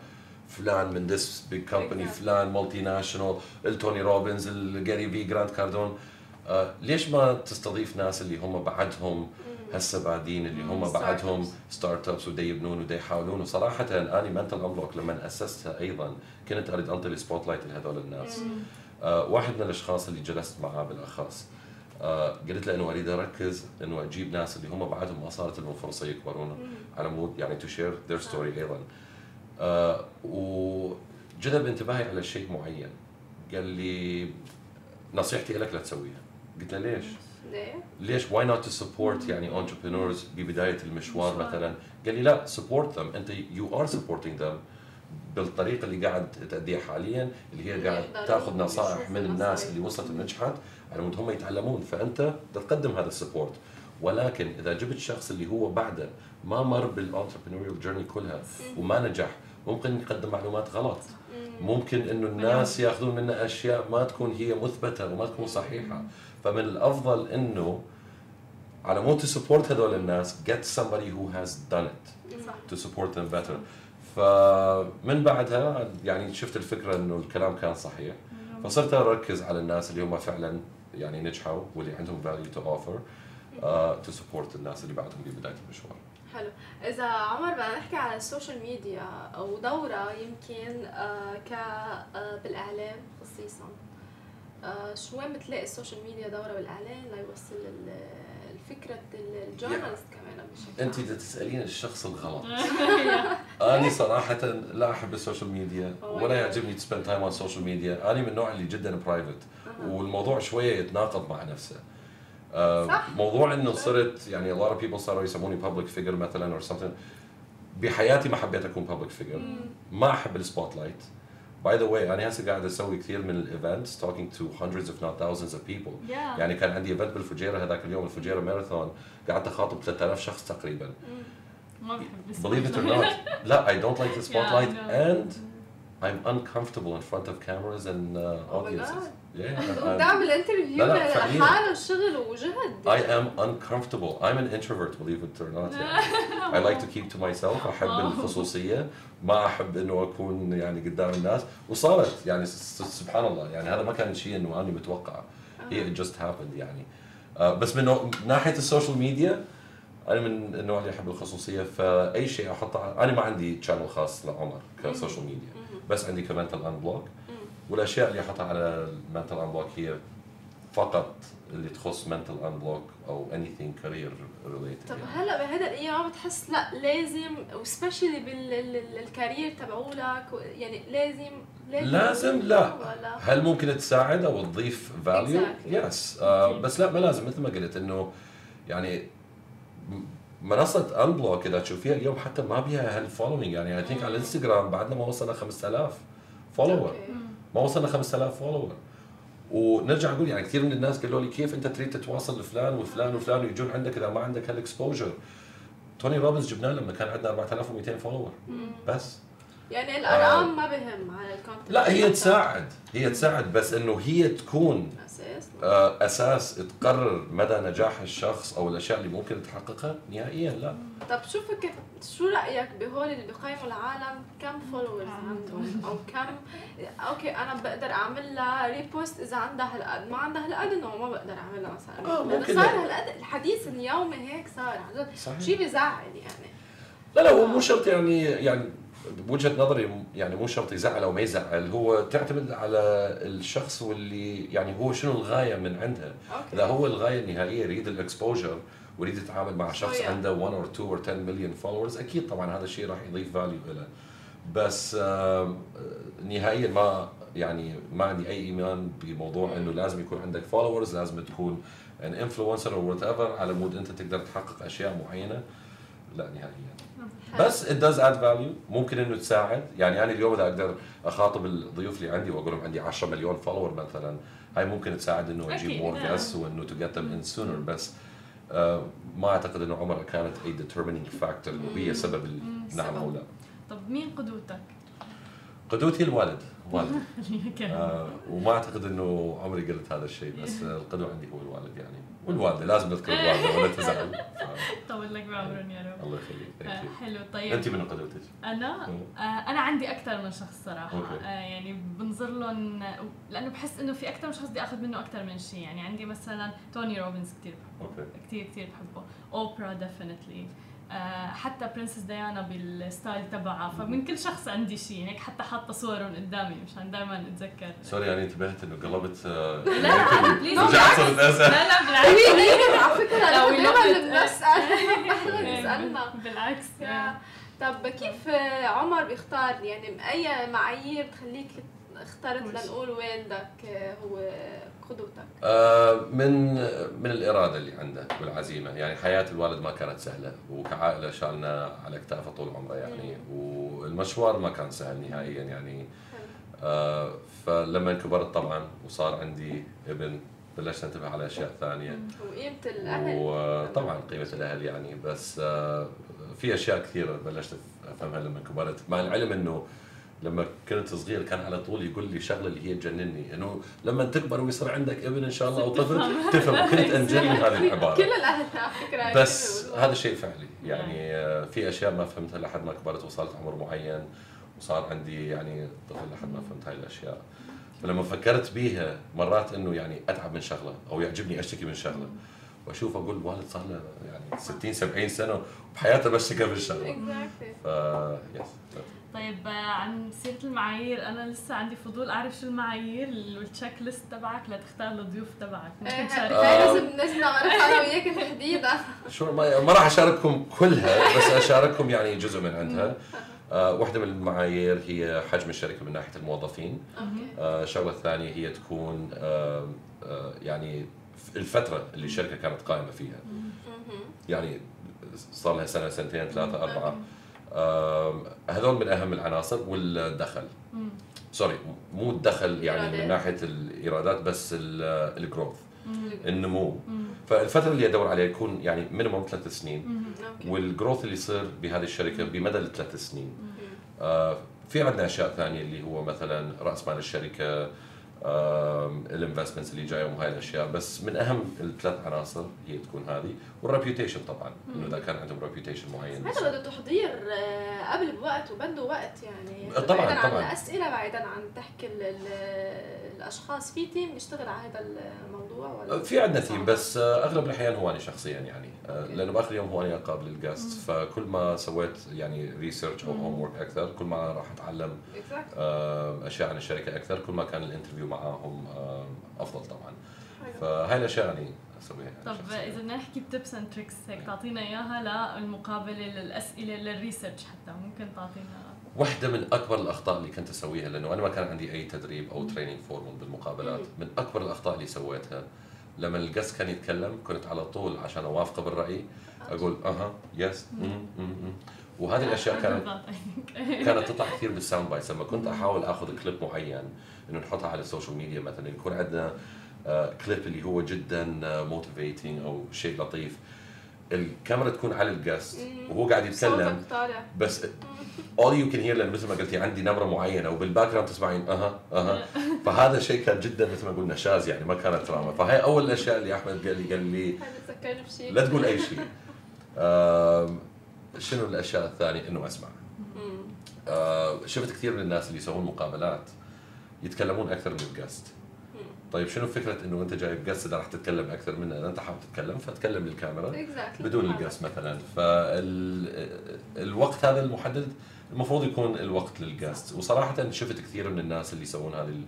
فلان من this big company فلان multinational التوني روبنز الGary Vee Grant Cardone آه ليش ما تستضيف ناس اللي هم بعدهم هسه بعدين اللي هم بعدهم startups ودا يبنون ودا يحاولون؟ وصراحة اني Mental Unblock لما أسستها أيضا كنت أريد أنطي ال spotlight لهذول الناس. آه واحد من الأشخاص اللي جلست معاه بالأخص آه قلت له إنه أريد أركز إنه أجيب ناس اللي هم بعدهم ما صارت لهم فرصة يكبرون على مود يعني to share their story أيضا. آه وجذب انتباهي على شيء معين. قال لي نصيحتي لك لا تسويها. قلت له ليش؟ ليه؟ ليش؟ why not to support يعني entrepreneurs ببداية المشوار مثلا؟ قال لي لا support them أنت you are supporting them بالطريقة اللي قاعد تأديها حاليا اللي هي قاعد تأخذ نصائح من الناس اللي وصلت ونجحت على مود هم يتعلمون. فأنت تقدم هذا ال support ولكن إذا جبت شخص اللي هو بعده ما مر بال entrepreneurial journey كلها وما نجح ممكن يقدم معلومات غلط. ممكن إنه الناس ياخذون منه أشياء ما تكون هي مثبتة وما تكون صحيحة. فمن الأفضل إنه على مود to support هذول الناس get somebody who has done it to support them better. فمن بعدها يعني شفت الفكرة إنه الكلام كان صحيح. فصرت أركز على الناس اللي هم فعلا يعني نجحوا واللي عندهم value to offer uh, to support الناس اللي بعدهم ببداية المشوار. حلو. إذا عمر بدنا نحكي على ال social media أو دورها يمكن آه ك آه بالإعلام خصيصا. آه شو وين بتلاقي ال social media دورها بالإعلام؟ ليوصل الفكرة ال journalist كمان بشكل انت بدك تسالين الشخص الغلط. أنا صراحة لا أحب ال social media ولا يعجبني to spend time on ال social media أنا من النوع اللي جدا private والموضوع شوية يتناقض مع نفسه. موضوع إنه صرت يعني a lot of people صاروا يسموني public figure مثلا or something. بحياتي ما حبيت أكون public figure. ما أحب ال spotlight by the way أنا هسه قاعد أسوي كثير من ال events talking to hundreds if not thousands of people. Yeah. يعني كان عندي event بالفجيرة هذاك اليوم الفجيرة ماراثون قعدت أخاطب 3000 شخص تقريبا. ما بحب believe it or not. لا I don't like the spotlight yeah, and I'm uncomfortable in front of cameras and uh, oh audiences. دعم ال interview لحاله شغل وجهد I am uncomfortable. I'm an introvert believe it or not يعني. I like to keep to myself. أحب الخصوصية. ما أحب إنه أكون يعني قدام الناس. وصارت يعني سبحان الله. يعني هذا ما كان شيء إنه أنا متوقع. هي it just happened يعني. بس من ناحية السوشيال ميديا أنا من النوع اللي يحب الخصوصية. فأي شيء أحطه أنا ما عندي channel خاص لعمر ك social media. بس عندي ك Mental Unblock والأشياء اللي احطها على ال Mental Unblock هي فقط اللي تخص Mental Unblock أو anything career related طب يعني. هلا بهذا الأيام بتحس لا لازم و specially بال career تبعولك يعني لازم لازم, لازم لا. ولا. هل ممكن تساعد أو تضيف value؟ yes آه بس لا ما لازم. مثل ما قلت إنه يعني منصة Unblock اذا تشوفيها اليوم حتى ما بيها هال following يعني I think على الانستغرام بعدنا ما وصلنا 5000 follower ما وصلنا 5000 follower ونرجع نقول يعني كثير من الناس قالوا لي كيف أنت تريد تتواصل لفلان وفلان وفلان ويجون عندك إذا ما عندك هال exposure توني روبنز جبناه لما كان عندنا 4200 follower بس. يعني الارقام آه. ما بهم على ال content لا هي تساعد. هي تساعد بس إنه هي تكون أساس؟ آه أساس تقرر مدى نجاح الشخص أو الأشياء اللي ممكن تحققها؟ نهائيا لا. طب شو فكر شو رأيك بهول اللي بقيموا العالم؟ كم followers عندهم؟ أو كم okay أنا بقدر أعمل لها repost إذا عندها هالقد ما عندها هالقد إنه ما بقدر اعملها مثلا آه ممكن صار هالقد الحديث اليومي هيك صار عن جد. شيء بيزعل يعني. لا لا هو مو شرط يعني يعني بوجهه نظري يعني مو شرط يزعل أو ما يزعل هو تعتمد على الشخص واللي يعني هو شنو الغاية من عندها. okay. إذا هو الغاية النهائية يريد ال exposure ويريد يتعامل مع شخص عنده 1 or 2 or 10 مليون followers أكيد طبعا هذا الشيء راح يضيف value له بس نهائيا ما يعني ما عندي أي إيمان بموضوع إنه لازم يكون عندك followers لازم تكون an influencer أو whatever على مود أنت تقدر تحقق أشياء معينة. لا نهائيا. بس it does add value. ممكن إنه تساعد. يعني أنا اليوم إذا أقدر أخاطب الضيوف اللي عندي وأقول لهم عندي 10 مليون follower مثلا هاي ممكن تساعد إنه أجيب more guests وإنه to get them in sooner بس آه ما أعتقد إنه عمر كانت a determining factor وهي سبب النعم أو لا. طب مين قدوتك؟ قدوتي الوالد. والدي آه وما أعتقد إنه عمري قلت هذا الشيء بس القدوة عندي هو الوالد يعني. والوالدة لازم نذكر الوالدة ولا تزعل. طول لك بعمرهم يا رب. الله يخليك آه حلو طيب. أنت من قدوتك؟ أنا؟ آه أنا عندي أكثر من شخص صراحة. آه يعني بنظر لهم لأنه بحس إنه في أكثر من شخص بدي آخذ منه أكثر من شيء يعني عندي مثلا توني روبنز كثير بحبه. كثير كثير بحبه. اوبرا definitely حتى princess ديانا بال style تبعها. فمن كل شخص عندي شيء هيك حتى حاطة صورهم قدامي مشان دائما أتذكر. sorry يعني انتبهت إنه قلبت آه، لا لا please رجعت صرت لا لا بالعكس. على فكرة دائما بنسال بالعكس طب كيف عمر بيختار؟ يعني أي معايير تخليك اخترت لنقول والدك هو قدوتك؟ آه من من الإرادة اللي عنده والعزيمة، يعني حياة الوالد ما كانت سهلة وكعائلة شالنا على كتافه طول عمره يعني. والمشوار ما كان سهل نهائيا يعني. آه فلما كبرت طبعا وصار عندي ابن بلشت انتبه على أشياء ثانية. وقيمة الأهل. وطبعا قيمة الأهل يعني. بس آه في أشياء كثيرة بلشت أفهمها لما كبرت. مع العلم إنه لما كنت صغير كان على طول يقول لي شغلة اللي هي تجنني. إنه لما تكبر ويصير عندك ابن إن شاء الله أو طفل تفهم. كنت أنجلي هذه العبارة. كل الاهل فكرة بس هذا شيء فعلي. يعني آه، في أشياء ما فهمتها لحد ما كبرت وصلت عمر معين وصار عندي يعني طفل لحد ما فهمت هاي الأشياء. فلما فكرت بيها مرات إنه يعني أتعب من شغلة أو يعجبني أشتكي من شغلة. وأشوف أقول والد صار له يعني 60 70 سنة وبحياته بس كيف الشغله ف يس طيب عن سيره المعايير. أنا لسه عندي فضول أعرف شو المعايير والتشيك ليست تبعك لتختار الضيوف تبعك. ممكن إيه، تشارك هاي لازم لازم نعرفها أنا وياك تحديدا شو ما, ما راح أشارككم كلها بس أشارككم يعني جزء من عندها. آه واحدة من المعايير هي حجم الشركة من ناحية الموظفين. آه الشغلة الثانية هي تكون آه آه يعني الفترة اللي الشركة كانت قائمة فيها. يعني صار لها سنة سنتين ثلاثة أربعة. آه هذول من أهم العناصر والدخل. sorry مو الدخل يعني من ناحية الإيرادات بس ال growth النمو. فالفترة اللي ادور عليها يكون يعني minimum ثلاث سنين. وال growth اللي يصير بهذه الشركة بمدى الثلاث سنين. آه في عندنا أشياء ثانية اللي هو مثلا رأس مال الشركة ال investments اللي جاية وهاي الأشياء. بس من أهم الثلاث عناصر هي تكون هذه. وال reputation طبعا إنه إذا كان عندهم reputation معين. هذا بده تحضير آه، قبل بوقت وبده وقت يعني. طبعا بعيدا طبعا. عن الأسئلة بعيدا عن تحكي الأشخاص. في team بيشتغل على هذا الموضوع ولا؟ في عندنا team بس أغلب الأحيان هو أنا شخصيا يعني. آه، لأنه بآخر يوم هو أنا اقابل ال guest فكل ما سويت يعني research أو home أكثر كل ما راح أتعلم أشياء عن الشركة أكثر كل ما كان ال interview معاهم أفضل طبعا. فهاي الأشياء يعني أسويها طب إذا بدنا نحكي ب tips and tricks هيك تعطينا إياها للمقابلة للأسئلة لل research حتى. ممكن تعطينا واحدة من أكبر الأخطاء اللي كنت أسويها لأنه أنا ما كان عندي أي تدريب أو training formal بالمقابلات، من أكبر الأخطاء اللي سويتها لما ال guest كان يتكلم كنت على طول عشان أوافقه بالرأي أقول أها yes وهذه الأشياء كانت كانت تطلع كثير بال sound bites. لما كنت أحاول آخذ كليب معين إنه نحطها على ال social media مثلا يكون عندنا كليب اللي هو جدا motivating أو شيء لطيف. الكاميرا تكون على ال guest وهو قاعد يتكلم. بس all you can hear لأن مثل ما قلتي عندي نبره معينة وبال background تسمعين أها أها. فهذا شيء كان جدا مثل ما قلنا شاذ يعني ما كانت دراما فهي أول الأشياء اللي أحمد قال لي قال لي لا تقول أي شيء. شنو الأشياء الثانية؟ إنه أسمع. آه شفت كثير من الناس اللي يسوون مقابلات. يتكلمون أكثر من ال guest طيب شنو فكرة إنه انت جايب guest إذا راح تتكلم أكثر منه؟ أنت حابب تتكلم فتكلم للكاميرا. Exactly. بدون ال guest مثلا. فالوقت هذا المحدد المفروض يكون الوقت لل guest وصراحه شفت كثير من الناس اللي يسوون هذه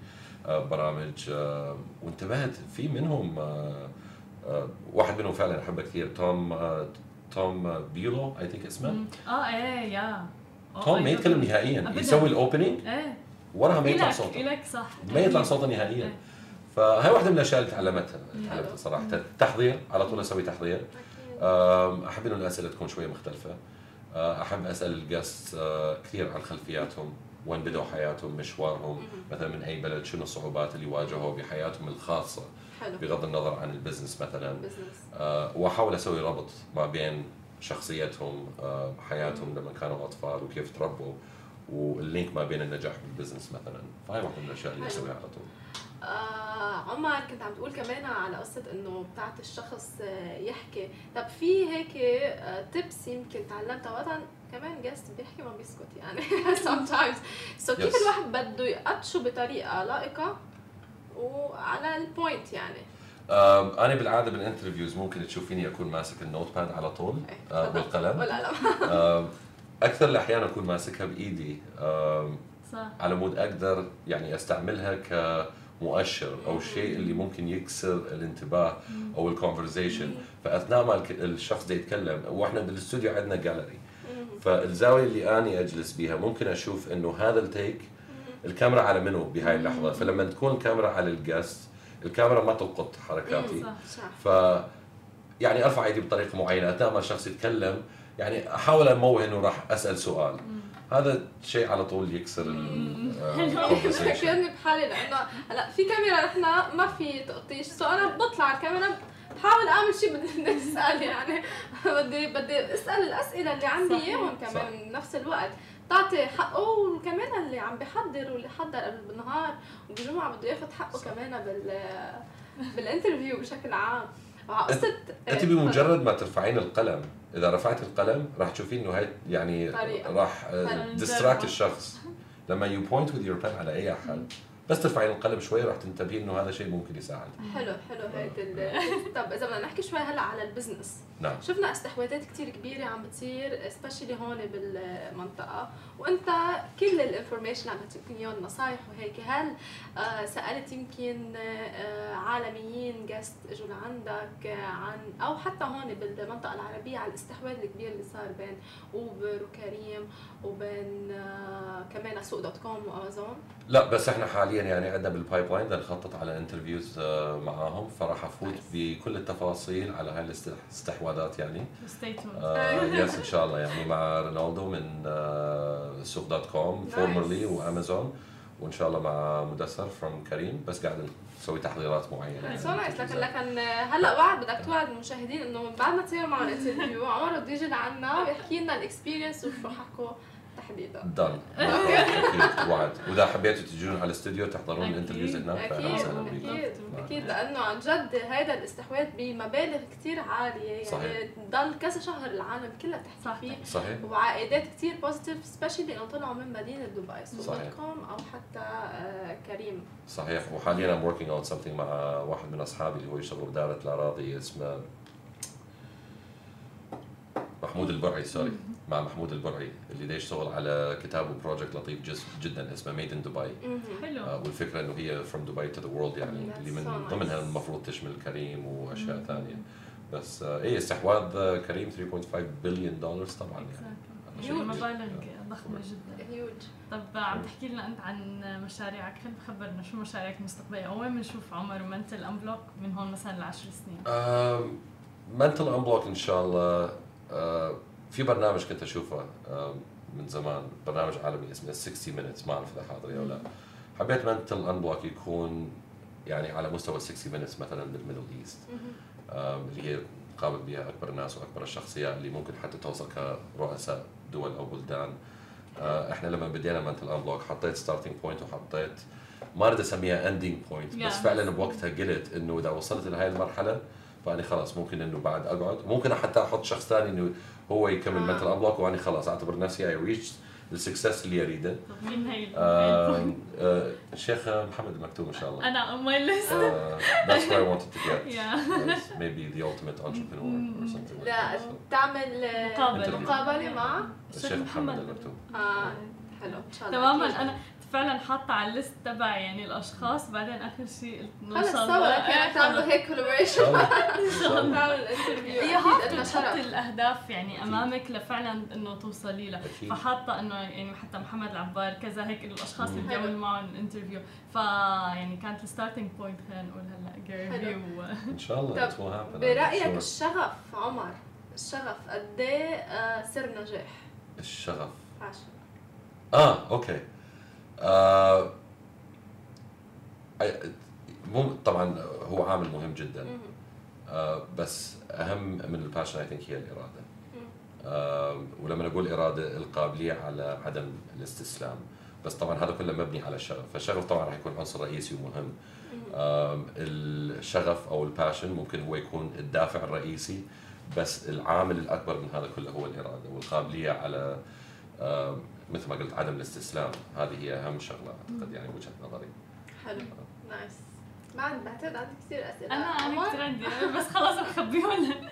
البرامج آه، وانتبهت في منهم آه، آه، واحد منهم فعلا أحبه كثير توم توم بيليو I think اسمه. آه إيه يا توم ما يتكلم نهائيا يسوي ال opening إيه. وراها ما يطلع صوته لك صح ما يطلع صوته نهائيا. إيه. فهي واحدة من الأشياء اللي تعلمتها تعلمتها صراحة. تحضير على طول أسوي تحضير. أحب إنه الأسئلة تكون شوية مختلفة. آه، أحب أسأل ال guest آه، كثير عن خلفياتهم وين بدوا حياتهم مشوارهم مثلا من أي بلد شنو الصعوبات اللي واجهوا بحياتهم الخاصة. حلو. بغض النظر عن ال business مثلا. آه وأحاول أسوي ربط ما بين شخصيتهم آه حياتهم لما كانوا أطفال وكيف تربوا. وال link ما بين النجاح بال business مثلا. فهي واحدة من الأشياء اللي أسويها على طول. آه عمر كنت عم تقول كمان على قصة إنه بتاعت الشخص آه، يحكي. طب في هيك tips آه، يمكن تعلمتها؟ وقتا كمان guest بيحكي ما بيسكت يعني. Sometimes. so so كيف yes. الواحد بده يقطشه بطريقة لائقة وعلى ال point يعني؟ أنا بالعادة بال interviews ممكن تشوفيني أكون ماسك ال notepad على طول uh, والقلم. والقلم. أكثر الاحيان أكون ماسكها بإيدي صح. على مود أقدر يعني أستعملها كمؤشر أو الشيء اللي ممكن يكسر الانتباه أو ال conversation فأثناء ما الشخص ده يتكلم وإحنا بالاستوديو عندنا جاليري فالزاوية اللي أني أجلس بيها ممكن أشوف إنه هذا ال take الكاميرا على منو بهاي اللحظة. فلما تكون الكاميرا على ال guest الكاميرا ما تلقط حركاتي. صح صح. ف يعني أرفع إيدي بطريقة معينة أثناء ما الشخص يتكلم يعني أحاول انوه إنه راح أسأل سؤال. هذا شيء على طول يكسر ال بحالي لأنه هلا في كاميرا نحن ما في تقطيش so أنا بطلع على الكاميرا بحاول أعمل شيء بدي أسأل يعني. بدي بدي أسأل الأسئلة اللي عندي إياهم كمان بنفس الوقت. تعطي حقه وكمان اللي عم بيحضر واللي حضر قبل بالنهار وبجمعه بده ياخذ حقه كمان بال بال interview بشكل عام. أنت بمجرد ما ترفعين القلم إذا رفعت القلم راح تشوفين إنه هاي يعني راح distract الشخص. لما you point with your pen على أي أحد بس ترفعين القلم شوي راح تنتبهين إنه هذا شيء ممكن يساعد. حلو حلو ال- طب إذا بدنا نحكي شوي هلأ على ال business نعم. شفنا استحواذات كتير كبيرة عم بتصير specially هون بالمنطقة. وأنت كل ال information عم تعطيني اياه النصايح وهيك. هل آه، سألت يمكن آه، عالميين guest اجوا لعندك عن أو حتى هون بالمنطقة العربية على الاستحواذ الكبير اللي صار بين اوبر وكريم وبين آه، كمان سوق دوت كوم وأمازون؟ لا بس إحنا حاليا يعني عندنا بال pipeline نخطط على interviews معاهم. فراح أفوت. بكل التفاصيل على هاي الاستحواذات يعني. tune يس إن شاء الله. يعني مع رونالدو من آه، سوق دوت كوم. formerly وأمازون. وإن شاء الله مع مدثر from كريم. بس قاعد نسوي تحضيرات معينة. so nice لكن لكن هلا وعد بدك توعد المشاهدين إنه بعد ما تصيروا معنا interview عمر بده يجي لعنا ويحكي لنا ال experience وشو حكوا. تحديدا done أكيد وعد وإذا حبيتوا تجون على الاستوديو تحضرون. ال interviews هناك فاهلا أكيد وسهلا أكيد. أكيد لأنه عن جد هذا الاستحواذ بمبالغ كثير عالية يعني صحيح. ضل كذا شهر العالم كلها تحكي. فيه صحيح وعائدات كثير positive specially إنه طلعوا من مدينة دبي سوق صحيح. دوت كوم أو حتى آه، كريم صحيح وحاليا I'm working on something مع واحد من أصحابي اللي هو يشتغل بدائره الأراضي اسمه محمود البرعي sorry مع محمود البرعي اللي دا يشتغل على كتاب و project لطيف جس جدا اسمه made in دبي حلو. والفكرة إنه هي from Dubai to the world يعني That's اللي من so. ضمنها المفروض تشمل كريم وأشياء ثانية. بس آه، اي استحواذ آه، كريم 3.5 بليون دولار طبعا يعني. كبير. مبالغ ضخمة جدا. هيوج طب عم تحكي لنا أنت عن مشاريعك. خلينا خبرنا شو مشاريعك المستقبلية؟ أو وين بنشوف عمر و Mental Unblock من هون مثلا لعشر سنين؟ Mental Unblock إن شاء الله آه، في برنامج كنت أشوفه آه، من زمان برنامج عالمي اسمه 60 minutes ما أعرف إذا حاضر أو لا. حبيت Mental Unblock يكون يعني على مستوى 60 minutes مثلا بال Middle East اللي هي قابل بها أكبر الناس وأكبر الشخصيات اللي ممكن حتى توصل كرؤساء دول أو بلدان. آه، إحنا لما بدينا Mental Unblock حطيت starting point وحطيت ما أريد أسميها ending point بس. فعلا بوقتها قلت إنه إذا وصلت لهي المرحلة فأني خلاص ممكن إنه بعد أقعد ممكن حتى أحط شخص ثاني إنه هو يكمل آه. منتل انبلوك وأني خلاص أعتبر نفسي اي ريتش السكسس اللي أريده مين هي آه، ال- آه، الشيخ محمد المكتوم إن شاء الله أنا on my list Uh, that's where I wanted to get. Yeah. Maybe the ultimate entrepreneur or something like لا that. So, تعمل آه، مقابلة. مقابلة مع الشيخ محمد المكتوم. آه حلو إن شاء الله تماما. أنا فعلا حاطة على الليست تبعي يعني الأشخاص بعدين آخر شيء قلت خلص شاء الله إيه، تعملوا خلص. هيك. تعمل الانترفيو هي أكيد لنا حاطة تحط شرف. الأهداف يعني أمامك لفعلا إنه توصلي لها. فحاطة إنه يعني حتى محمد العبار كذا هيك الأشخاص اللي اعمل معهم الانترفيو ف يعني كانت الستارتنج بوينت خلينا نقول هلأ جاري و إن شاء الله طب برأيك. الشغف عمر الشغف قد إيه آه، سر نجاح؟ الشغف. عشان آه أوكي. آه طبعا هو عامل مهم جدا. آه بس أهم من ال passion I think هي الإرادة. آه ولما نقول إرادة القابلية على عدم الاستسلام. بس طبعا هذا كله مبني على الشغف. فالشغف طبعا راح يكون عنصر رئيسي ومهم. آم، الشغف أو ال passion ممكن هو يكون الدافع الرئيسي بس العامل الأكبر من هذا كله هو الإرادة والقابلية على مثل ما قلت عدم الاستسلام. هذه هي أهم شغلة أعتقد يعني وجهة نظري. حلو. nice بعد بعتقد عندي كثير أسئلة. أنا أنا؟ كثير عندي بس خلاص بخبيهم المره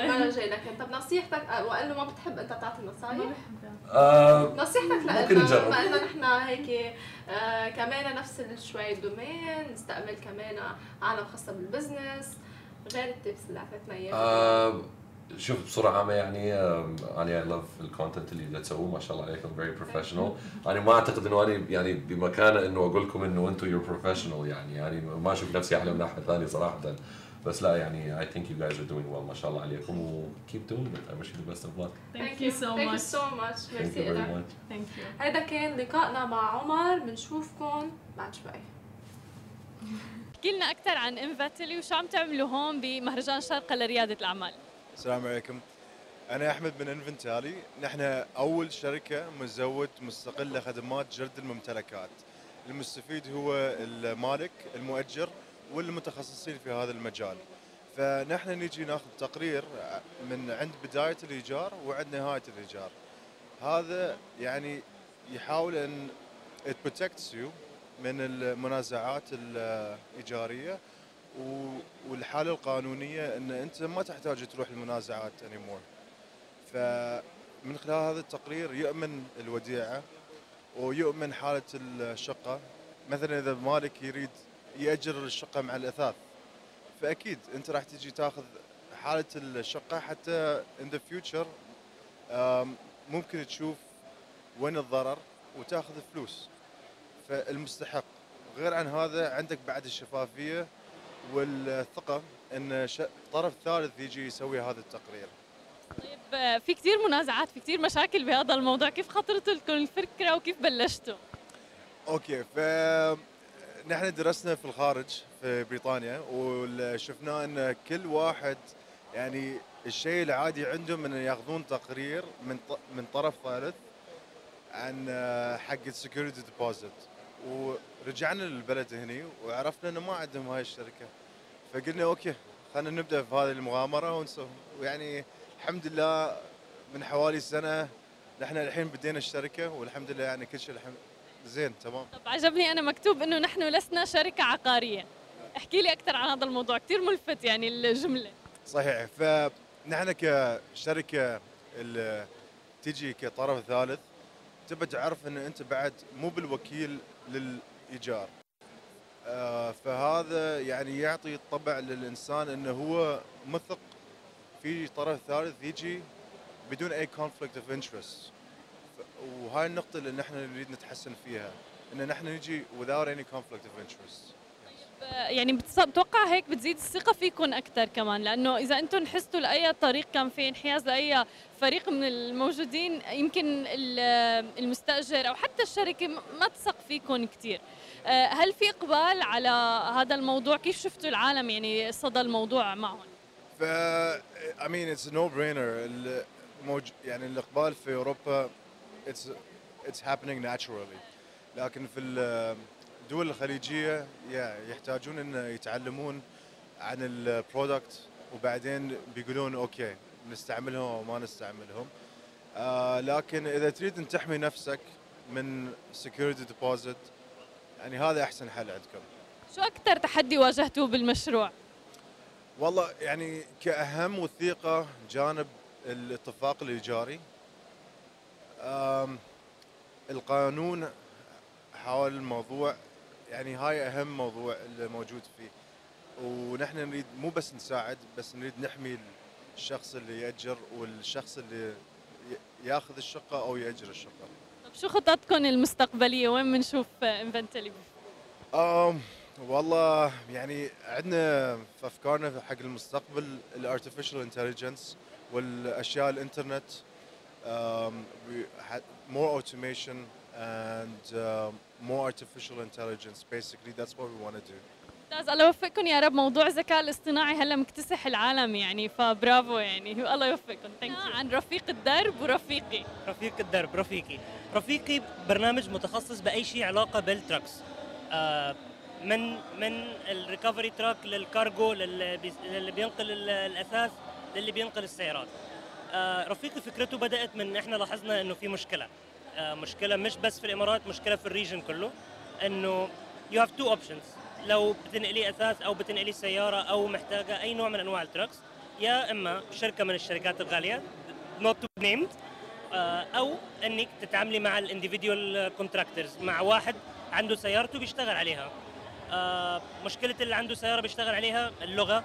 المره الجايه لكن طب نصيحتك آه، وقال ما بتحب أنت تعطي ما نصايح بحبها آه، نصيحتك نجرب. بما انه نحن هيك آه كمان نفس شوي ال domain نستقبل كمان عالم خاصه بال business غير ال tips اللي أعطيتنا إياها. شوف بصورة عامة يعني أنا I love ال content اللي تسووه ما شاء الله عليكم very professional أنا ما أعتقد إنه أنا يعني بمكانة إنه أقول لكم إنه أنتم you're professional يعني. يعني ما أشوف نفسي أعلى من ناحية ثانية صراحة. بس لا يعني I think you guys are doing well ما شاء الله عليكم و keep doing it. I wish you the best of luck. thank you so thank you much so much thank you merci very much. thank you هذا كان لقائنا مع عمر. بنشوفكم. بعد شوي احكي لنا أكثر عن انفاتلي وشو عم تعملوا هون بمهرجان الشارقة لريادة الأعمال؟ السلام عليكم. أنا أحمد من إنفنتالي. نحن أول شركة مزود مستقلة خدمات جرد الممتلكات. المستفيد هو المالك المؤجر والمتخصصين في هذا المجال. فنحن نجي ناخذ تقرير من عند بداية الإيجار وعند نهاية الإيجار. هذا يعني يحاول أن it protects you من المنازعات الإيجارية والحالة القانونية إن أنت ما تحتاج تروح المنازعات انيمور فمن خلال هذا التقرير يؤمن الوديعة ويؤمن حالة الشقة. مثلا إذا مالك يريد يأجر الشقة مع الأثاث فأكيد أنت راح تجي تاخذ حالة الشقة حتى in the future ممكن تشوف وين الضرر وتاخذ فلوس. فالمستحق. غير عن هذا عندك بعد الشفافية والثقة إن طرف ثالث يجي يسوي هذا التقرير. طيب في كثير منازعات في كثير مشاكل بهذا الموضوع. كيف خطرت لكم الفكرة وكيف بلشتوا؟ أوكي ف نحن درسنا في الخارج في بريطانيا وشفنا إن كل واحد يعني الشيء العادي عندهم إن ياخذون تقرير من من طرف ثالث عن آه، حق ال security deposit ورجعنا للبلد هني وعرفنا إنه ما عندهم هاي الشركة. فقلنا okay خلينا نبدأ في هذه المغامرة ونسوي ويعني الحمد لله من حوالي سنة نحن الحين بدينا الشركة والحمد لله يعني كل شيء الحمد زين تمام. طب عجبني أنا مكتوب إنه نحن لسنا شركة عقارية. احكي لي أكثر عن هذا الموضوع كثير ملفت يعني الجملة. صحيح فنحن كشركة اللي تجي كطرف ثالث تبى تعرف إن أنت بعد مو بالوكيل للإيجار. آه، فهذا يعني يعطي طبع للإنسان إنه هو مثق في طرف ثالث يجي بدون أي conflict of interest وهاي النقطة اللي نحن نريد نتحسن فيها إن نحن نجي without any conflict of interest. يعني بتوقع هيك بتزيد الثقة فيكم أكثر كمان لأنه إذا أنتم حستوا لأي طريق كان في انحياز لأي فريق من الموجودين يمكن المستأجر أو حتى الشركة ما تثق فيكم كثير آه، هل في إقبال على هذا الموضوع؟ كيف شفتوا العالم يعني صدى الموضوع معهم؟ ف I mean it's no brainer يعني الإقبال في أوروبا it's it's happening naturally. لكن في الدول الخليجية يحتاجون إن يتعلمون عن ال product وبعدين بيقولون okay نستعملهم أو ما نستعملهم. آه لكن إذا تريد إن تحمي نفسك من security deposit يعني هذا أحسن حل عندكم. شو أكثر تحدي واجهتوه بالمشروع؟ والله يعني كأهم وثيقة جانب الاتفاق الإيجاري. القانون حول الموضوع يعني هاي أهم موضوع اللي موجود فيه. ونحن نريد مو بس نساعد بس نريد نحمي الشخص اللي يأجر والشخص اللي ياخذ الشقة أو يأجر الشقة. طيب شو خططكم المستقبلية؟ وين بنشوف انفنتلي um, والله يعني عندنا في أفكارنا حق المستقبل ال artificial intelligence والأشياء الإنترنت more automation and uh, more artificial intelligence. Basically, that's what we want to do. ممتاز الله يوفقكم يا رب. موضوع الذكاء الاصطناعي هلا مكتسح العالم يعني فبرافو يعني. الله يوفقكم. ثانك عن رفيق الدرب ورفيقي. رفيق الدرب رفيقي. رفيقي برنامج متخصص بأي شيء علاقة بال trucks آه من من ال recovery truck لل cargo للي بينقل الأثاث للي بينقل السيارات. آه، رفيقي فكرته بدأت من إحنا لاحظنا إنه في مشكلة. مشكلة مش بس في الإمارات مشكلة في ال region كله إنه you have two options لو بتنقلي أثاث أو بتنقلي سيارة أو محتاجة أي نوع من أنواع ال trucks يا إما شركة من الشركات الغالية not to name أو إنك تتعاملي مع ال individual contractors مع واحد عنده سيارته بيشتغل عليها. آه، مشكلة اللي عنده سيارة بيشتغل عليها اللغة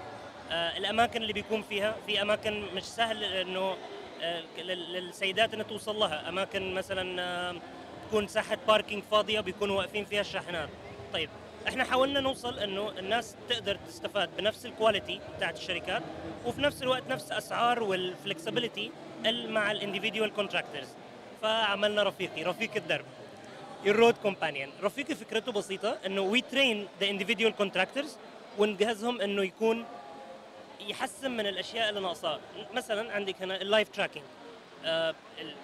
آه، الأماكن اللي بيكون فيها في أماكن مش سهل إنه آه، للسيدات إنها توصل لها. أماكن مثلا آه، تكون ساحة parking فاضية بيكونوا واقفين فيها الشاحنات. طيب إحنا حاولنا نوصل إنه الناس تقدر تستفاد بنفس ال quality بتاعت الشركات وفي نفس الوقت نفس أسعار وال flexibility مع ال individual contractors فعملنا رفيقي رفيق الدرب ال road companion رفيقي فكرته بسيطة إنه we train the individual contractors ونجهزهم إنه يكون يحسن من الأشياء اللي ناقصاه مثلا عندك هنا ال live آه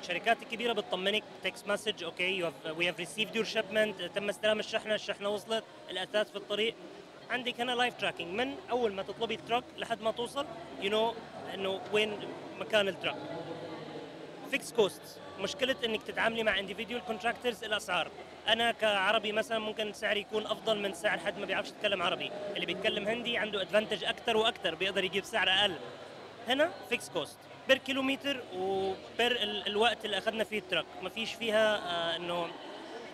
الشركات الكبيرة بتطمنك text message okay we have received your shipment تم استلام الشحنة الشحنة وصلت الأثاث في الطريق. عندك هنا live tracking من أول ما تطلبي ال truck لحد ما توصل you know إنه وين مكان ال truck fixed cost مشكلة إنك تتعاملي مع individual contractors الأسعار. أنا كعربي مثلا ممكن سعري يكون أفضل من سعر حد ما بيعرفش يتكلم عربي. اللي بيتكلم هندي عنده advantage أكثر وأكثر بيقدر يجيب سعر أقل. هنا fixed cost per kilometer و per الوقت اللي أخذنا فيه ال truck ما فيش فيها آه إنه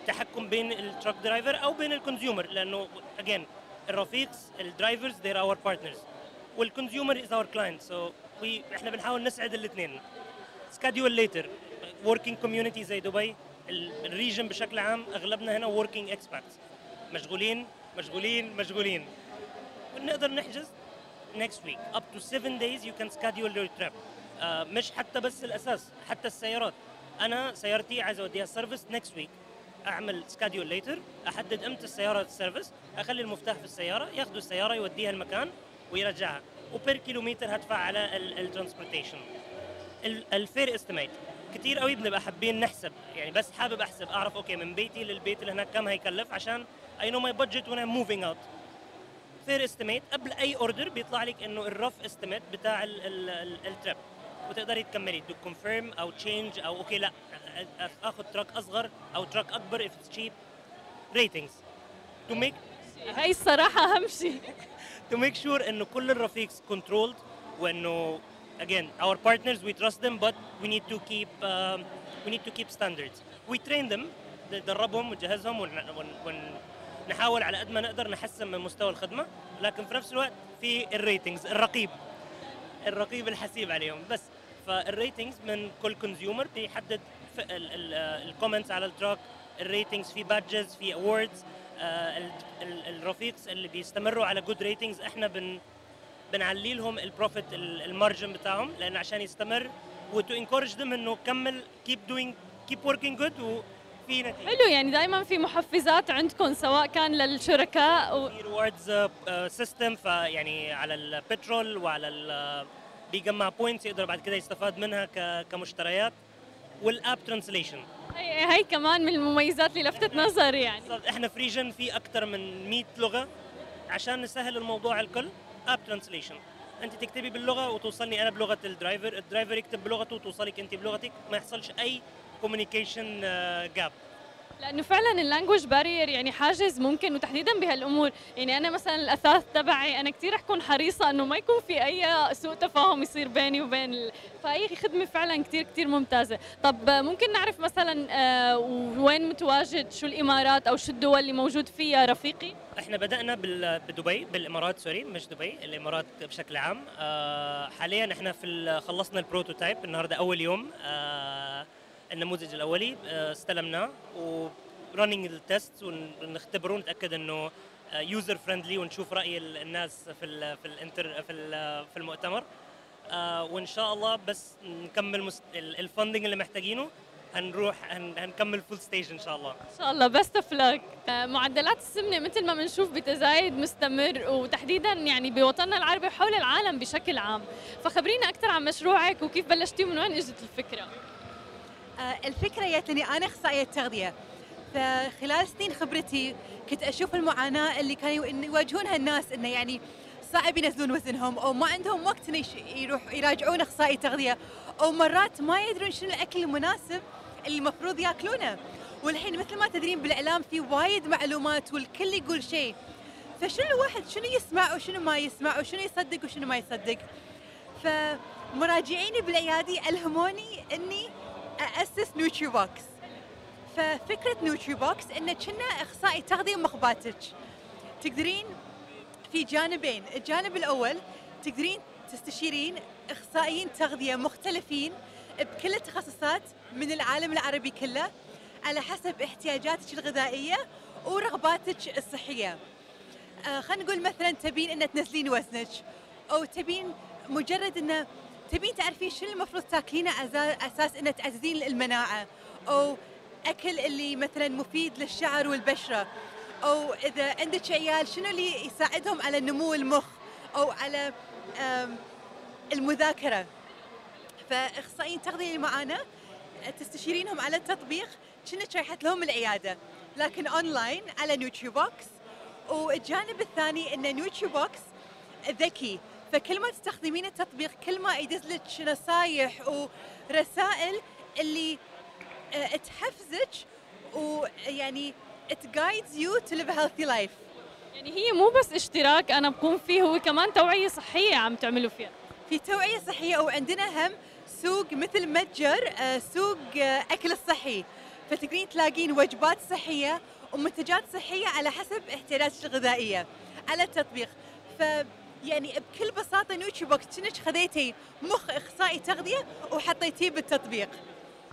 تحكم بين ال truck driver أو بين ال consumer لأنه again الرفيقs ال drivers they're our partners وال consumer is our client so إحنا بنحاول نسعد الاثنين. schedule later working community زي دبي. ال region بشكل عام أغلبنا هنا working expats مشغولين مشغولين مشغولين. ونقدر نحجز next week. Up to 7 days you can schedule your trip. uh, مش حتى بس الأثاث حتى السيارات. أنا سيارتي عايز أوديها service next week. أعمل schedule later أحدد إمتى السيارة ال service أخلي المفتاح في السيارة ياخذوا السيارة يوديها المكان ويرجعها. و per kilometer هدفع على ال transportation ال fare estimate كثير قوي بنبقى حابين نحسب. يعني بس حابب أحسب أعرف okay من بيتي للبيت اللي هناك كم هيكلف عشان I know my budget وأنا moving out fare estimate قبل أي order بيطلع لك إنه ال rough estimate بتاع ال trip وتقدري تكملي to confirm أو change أو okay لأ آخذ truck أصغر أو truck أكبر if it's cheap. Ratings. To make هاي الصراحة أهم شيء. to make sure إنه كل الرفيقs controlled وإنه again our partners we trust them but we need to keep um, we need to keep standards. We train them. ندربهم ونجهزهم ونحاول على قد ما نقدر نحسن من مستوى الخدمة لكن في نفس الوقت في ال ratings الرقيب الرقيب الحسيب عليهم. بس فال ratings من كل consumer بيحدد ال comments على ال track ال ratings في badges في awards الرفيقs اللي بيستمروا على good ratings إحنا بن بنعلي لهم ال profit ال margin بتاعهم لأن عشان يستمر و to encourage them إنه كمل keep doing keep working good وفي نتيجة. حلو يعني دائما في محفزات عندكم سواء كان للشركاء و... في rewards system فيعني على البترول وعلى بيجمع points يقدر بعد كده يستفاد منها كمشتريات. وال app translation هي هي كمان من المميزات اللي لفتت نظري يعني. إحنا في region في أكثر من 100 لغة. عشان نسهل الموضوع الكل app translation انت تكتبي باللغة وتوصلني أنا بلغة ال driver. ال driver يكتب بلغته وتوصلك انت بلغتك. ما يحصلش أي communication gap لأنه فعلا ال language barrier يعني حاجز ممكن وتحديدا بهالأمور. يعني أنا مثلا الأثاث تبعي أنا كثير أكون حريصة إنه ما يكون في أي سوء تفاهم يصير بيني وبين ال... فهي خدمة فعلا كثير كثير ممتازة. طب ممكن نعرف مثلا آه وين متواجد؟ شو الإمارات أو شو الدول اللي موجود فيها رفيقي؟ إحنا بدأنا بدبي بالإمارات sorry مش دبي الإمارات بشكل عام. آه حاليا إحنا في خلصنا ال prototype النهارده أول يوم. آه النموذج الأولي آه، استلمناه و running ال test ونختبره ونتاكد إنه user friendly ونشوف رأي الناس في ال في ال enter في في المؤتمر. آه، وإن شاء الله بس نكمل ال funding اللي محتاجينه هنروح هنكمل full stage إن شاء الله. إن شاء الله best of معدلات السمنة مثل ما بنشوف بتزايد مستمر وتحديدا يعني بوطننا العربي وحول العالم بشكل عام. فخبرينا أكثر عن مشروعك وكيف بلشتي ومن وين إجت الفكرة؟ آه، الفكرة جت لي أنا أخصائية تغذية. فخلال سنين خبرتي كنت أشوف المعاناة اللي كانوا يواجهونها الناس إنه يعني صعب ينزلون وزنهم أو ما عندهم وقت يروح يراجعون أخصائي تغذية أو مرات ما يدرون شنو الأكل المناسب اللي المفروض يأكلونه. والحين مثل ما تدرين بالإعلام في وايد معلومات والكل يقول شيء. فشنو الواحد شنو يسمع وشنو ما يسمع وشنو يصدق وشنو ما يصدق؟ فمراجعيني بالعيادة ألهموني إني اسس Nutribox ففكرة Nutribox انه كنا أخصائي تغذية بمخباتك. تقدرين في جانبين. الجانب الأول تقدرين تستشيرين أخصائيين تغذية مختلفين بكل التخصصات من العالم العربي كله على حسب احتياجاتك الغذائية ورغباتك الصحية. آه خلينا نقول مثلا تبين ان تنزلين وزنك أو تبين مجرد إنه تبين تعرفين شنو المفروض تاكلينه أساس إنه تعززين المناعة. أو أكل اللي مثلا مفيد للشعر والبشرة. أو إذا عندك عيال شنو اللي يساعدهم على نمو المخ؟ أو على المذاكرة. فإخصائيين تغذية معانا تستشيرينهم على التطبيق. كأنك رايحة لهم العيادة. لكن اونلاين على Nutribox. والجانب الثاني إن Nutribox ذكي. فكل ما تستخدمين التطبيق كل ما يدز لك نصايح ورسائل اللي آه، تحفزك ويعني it guides you to live a healthy life. يعني هي مو بس اشتراك أنا بقوم فيه هو كمان توعية صحية عم تعملوا فيها. في توعية صحية وعندنا هم سوق مثل متجر آه، سوق آه، أكل الصحي. فتقدرين تلاقين وجبات صحية ومنتجات صحية على حسب احتياجاتك الغذائية على التطبيق. ف يعني بكل بساطة نوتشي بوكس كأنك خذيتي مخ إخصائي تغذية وحطيتيه بالتطبيق؟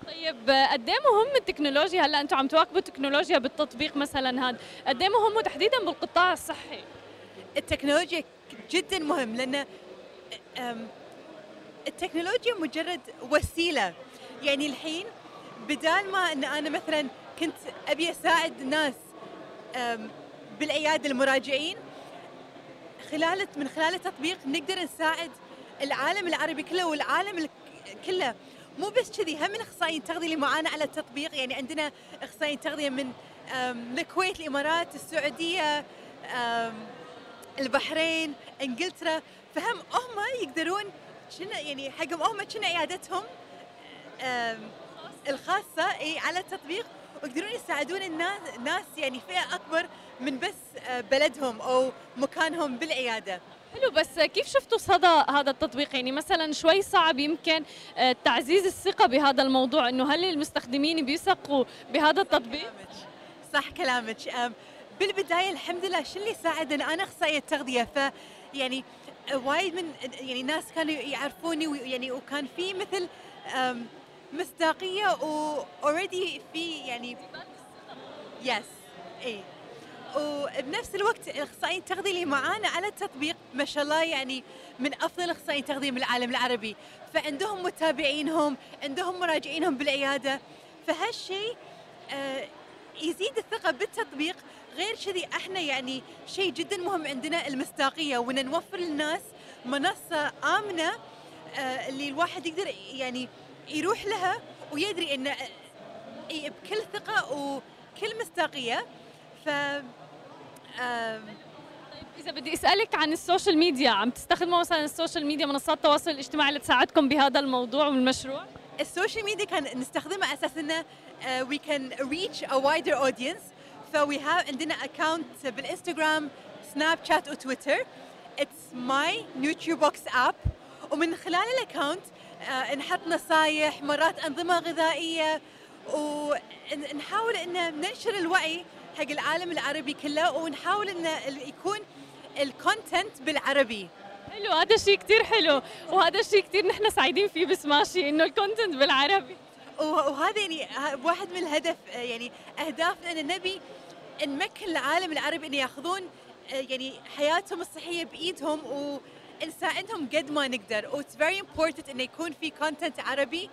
طيب قد إيه مهم التكنولوجيا؟ هلا أنتم عم تواكبوا التكنولوجيا بالتطبيق مثلا هذا قد إيه مهم وتحديدا بالقطاع الصحي؟ التكنولوجيا جدا مهم لأن التكنولوجيا مجرد وسيلة. يعني الحين بدال ما إن أنا مثلا كنت أبي أساعد ناس أم، بالعيادة المراجعين خلال من خلال التطبيق نقدر نساعد العالم العربي كله والعالم كله. مو بس كذي هم من أخصائيين التغذيه اللي معانا على التطبيق. يعني عندنا أخصائيين تغذية من الكويت الإمارات السعودية البحرين إنجلترا. فهم هم يقدرون شنو يعني حقهم هم كنا عيادتهم الخاصة إي على التطبيق. ويقدرون يساعدون الناس ناس يعني فئة أكبر من بس آه، بلدهم أو مكانهم بالعيادة. حلو بس كيف شفتوا صدى هذا التطبيق؟ يعني مثلا شوي صعب يمكن آه، تعزيز الثقة بهذا الموضوع إنه هل المستخدمين بيثقوا بهذا التطبيق؟ كلامك. صح كلامك. أم، بالبداية الحمد لله شو اللي ساعدنا أنا أخصائية تغذية ف يعني آه، وايد من يعني ناس كانوا يعرفوني ويعني وكان في مثل مصداقية و already في يعني yes إي وبنفس الوقت الأخصائيين التغذية اللي معانا على التطبيق ما شاء الله يعني من أفضل الأخصائيين التغذية من العالم العربي. فعندهم متابعينهم عندهم مراجعينهم بالعيادة. فهالشيء آه، يزيد الثقة بالتطبيق. غير كذي إحنا يعني شيء جدا مهم عندنا المصداقية. وإن نوفر للناس منصة آمنة آه، اللي الواحد يقدر يعني يروح لها ويدري إن إي بكل ثقة وكل مصداقية. ف إذا بدي أسألك عن السوشيال ميديا عم تستخدموا مثلا السوشيال ميديا منصات التواصل الاجتماعي لتساعدكم بهذا الموضوع والمشروع؟ السوشيال ميديا كنا نستخدمها على أساس إنه we can reach a wider audience ف we have عندنا account بالإنستغرام سناب شات وتويتر. it's my Nutribox app ومن خلال ال account نحط نصايح مرات أنظمة غذائية ونحاول إن ننشر الوعي حق العالم العربي كله ونحاول إن يكون ال content بالعربي. حلو هذا الشيء كثير حلو وهذا الشيء كثير نحن سعيدين فيه بسماشي إنه ال content بالعربي. وهذا يعني واحد من الهدف آه، يعني أهدافنا إن نبي نمكن العالم العربي إن ياخذون آه، يعني حياتهم الصحية بإيدهم ونساعدهم قد ما نقدر. و it's very important إنه يكون في content عربي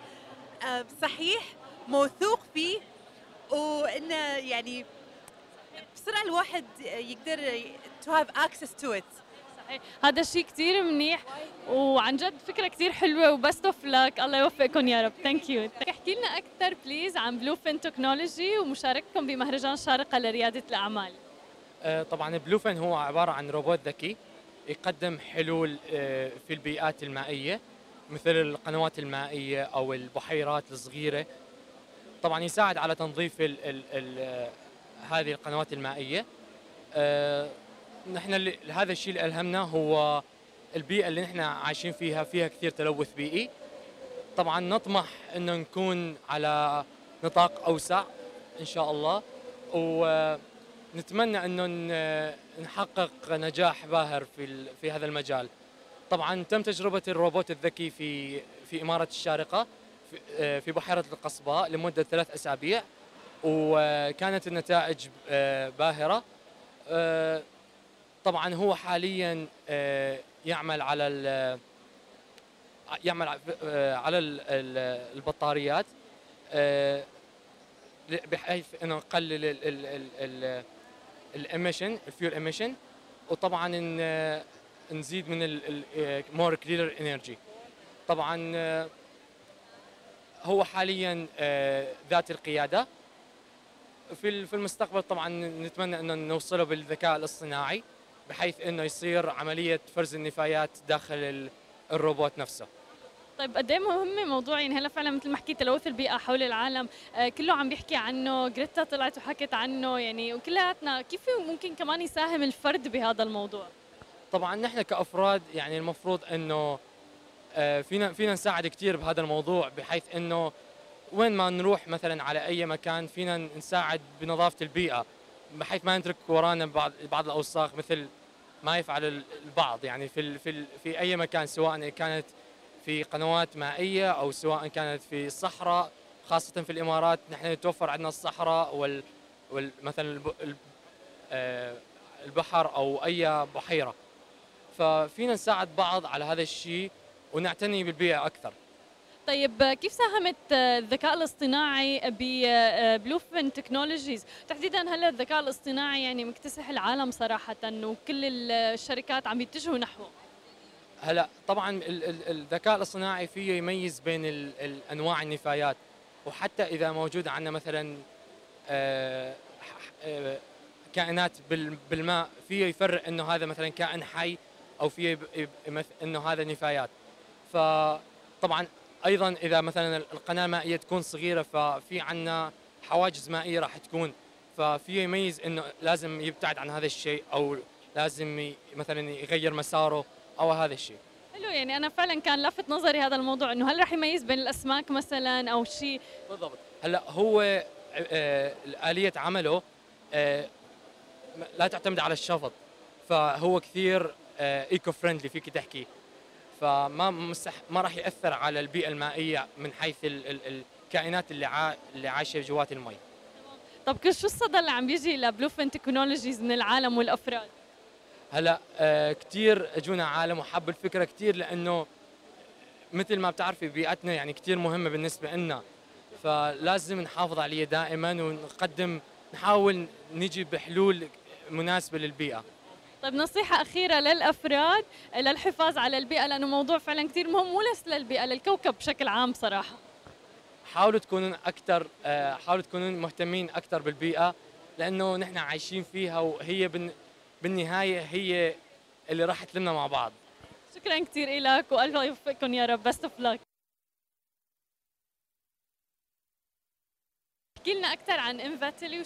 آه، صحيح موثوق فيه وإنه يعني بسرعة الواحد يقدر to have access to it صحيح. هذا الشيء كثير منيح وعن جد فكرة كثير حلوة و best of luck الله يوفقكم يا رب. thank you احكي لنا أكثر please عن Bluefin Technology ومشاركتكم بمهرجان شارقة لريادة الأعمال. آه، طبعا Bluefin هو عبارة عن روبوت ذكي. يقدم حلول آه، في البيئات المائية مثل القنوات المائية أو البحيرات الصغيرة. طبعا يساعد على تنظيف ال ال ال آه، هذه القنوات المائية. آه، نحن هذا الشيء اللي ألهمنا هو البيئة اللي نحن عايشين فيها فيها كثير تلوث بيئي. طبعا نطمح إنه نكون على نطاق أوسع إن شاء الله. ونتمنى أنه نحقق نجاح باهر في في هذا المجال. طبعا تم تجربة الروبوت الذكي في في إمارة الشارقة في- آه، بحيرة القصباء لمدة ثلاث أسابيع وكانت النتائج آه، باهرة. آه، طبعا هو حاليا يعمل على يعمل على ال- ال- البطاريات بحيث إنه نقلل ال emission ال fuel emission وطبعا ن- نزيد من more clean energy طبعا آه، هو حاليا آه، ذاتي القيادة. في في المستقبل طبعا نتمنى إنه نوصله بالذكاء الاصطناعي بحيث إنه يصير عملية فرز النفايات داخل ال- الروبوت نفسه. طيب قد إيه مهم موضوع يعني هلا فعلا مثل ما حكيت تلوث البيئة حول العالم آه كله عم بيحكي عنه جريتا طلعت وحكت عنه يعني وكلياتنا كيف ممكن كمان يساهم الفرد بهذا الموضوع؟ طبعا نحن كأفراد يعني المفروض إنه آه، فينا فينا نساعد كثير بهذا الموضوع بحيث إنه وين ما نروح مثلا على أي مكان فينا نساعد بنظافة البيئة بحيث ما نترك ورانا بعض بعض الأوساخ مثل ما يفعل البعض يعني في في في أي مكان سواء كانت في قنوات مائية أو سواء كانت في الصحراء خاصة في الإمارات. نحن يتوفر عندنا الصحراء وال, وال مثلا آه، البحر أو أي بحيرة. ففينا نساعد بعض على هذا الشيء ونعتني بالبيئة أكثر. طيب كيف ساهمت الذكاء الاصطناعي ببلوفن تكنولوجيز تحديدا هلا الذكاء الاصطناعي يعني مكتسح العالم صراحة وكل الشركات عم يتجهوا نحوه؟ هلا طبعا الذكاء الاصطناعي فيه يميز بين أنواع النفايات. وحتى إذا موجود عندنا مثلا آه، آه، كائنات بالماء فيه يفرق إنه هذا مثلا كائن حي أو فيه إنه هذا نفايات. فطبعا أيضا إذا مثلا القناة المائية تكون صغيرة ففي عندنا حواجز مائية راح تكون. ففي يميز إنه لازم يبتعد عن هذا الشيء أو لازم مثلا يغير مساره. أو هذا الشيء. حلو يعني أنا فعلا كان لفت نظري هذا الموضوع إنه هل راح يميز بين الأسماك مثلا أو شيء؟ بالضبط. هلأ هو آه، آلية عمله آه، لا تعتمد على الشفط فهو كثير eco friendly فيك تحكي. فما مستح ما راح يأثر على البيئة المائية من حيث ال ال الكائنات اللي عا اللي عايشة جوات المي. طب شو الصدى اللي عم بيجي لبلوفن تكنولوجيز من العالم والأفراد؟ هلا آه كثير اجونا عالم وحبوا الفكرة كثير لأنه مثل ما بتعرفي بيئتنا يعني كثير مهمة بالنسبة لنا فلازم نحافظ عليها دائما ونقدم نحاول نجي بحلول مناسبة للبيئة. طيب نصيحة أخيرة للأفراد للحفاظ على البيئة لأنه موضوع فعلا كثير مهم مو بس للبيئة للكوكب بشكل عام صراحة. حاولوا تكونوا أكثر آه، حاولوا تكونوا مهتمين أكثر بالبيئة لأنه نحن عايشين فيها وهي بالنهاية هي اللي راح تلمنا مع بعض. شكرا كثير لك وألف يوفقكم يا رب. بست اوف لك احكي لنا أكثر عن انفاتيلي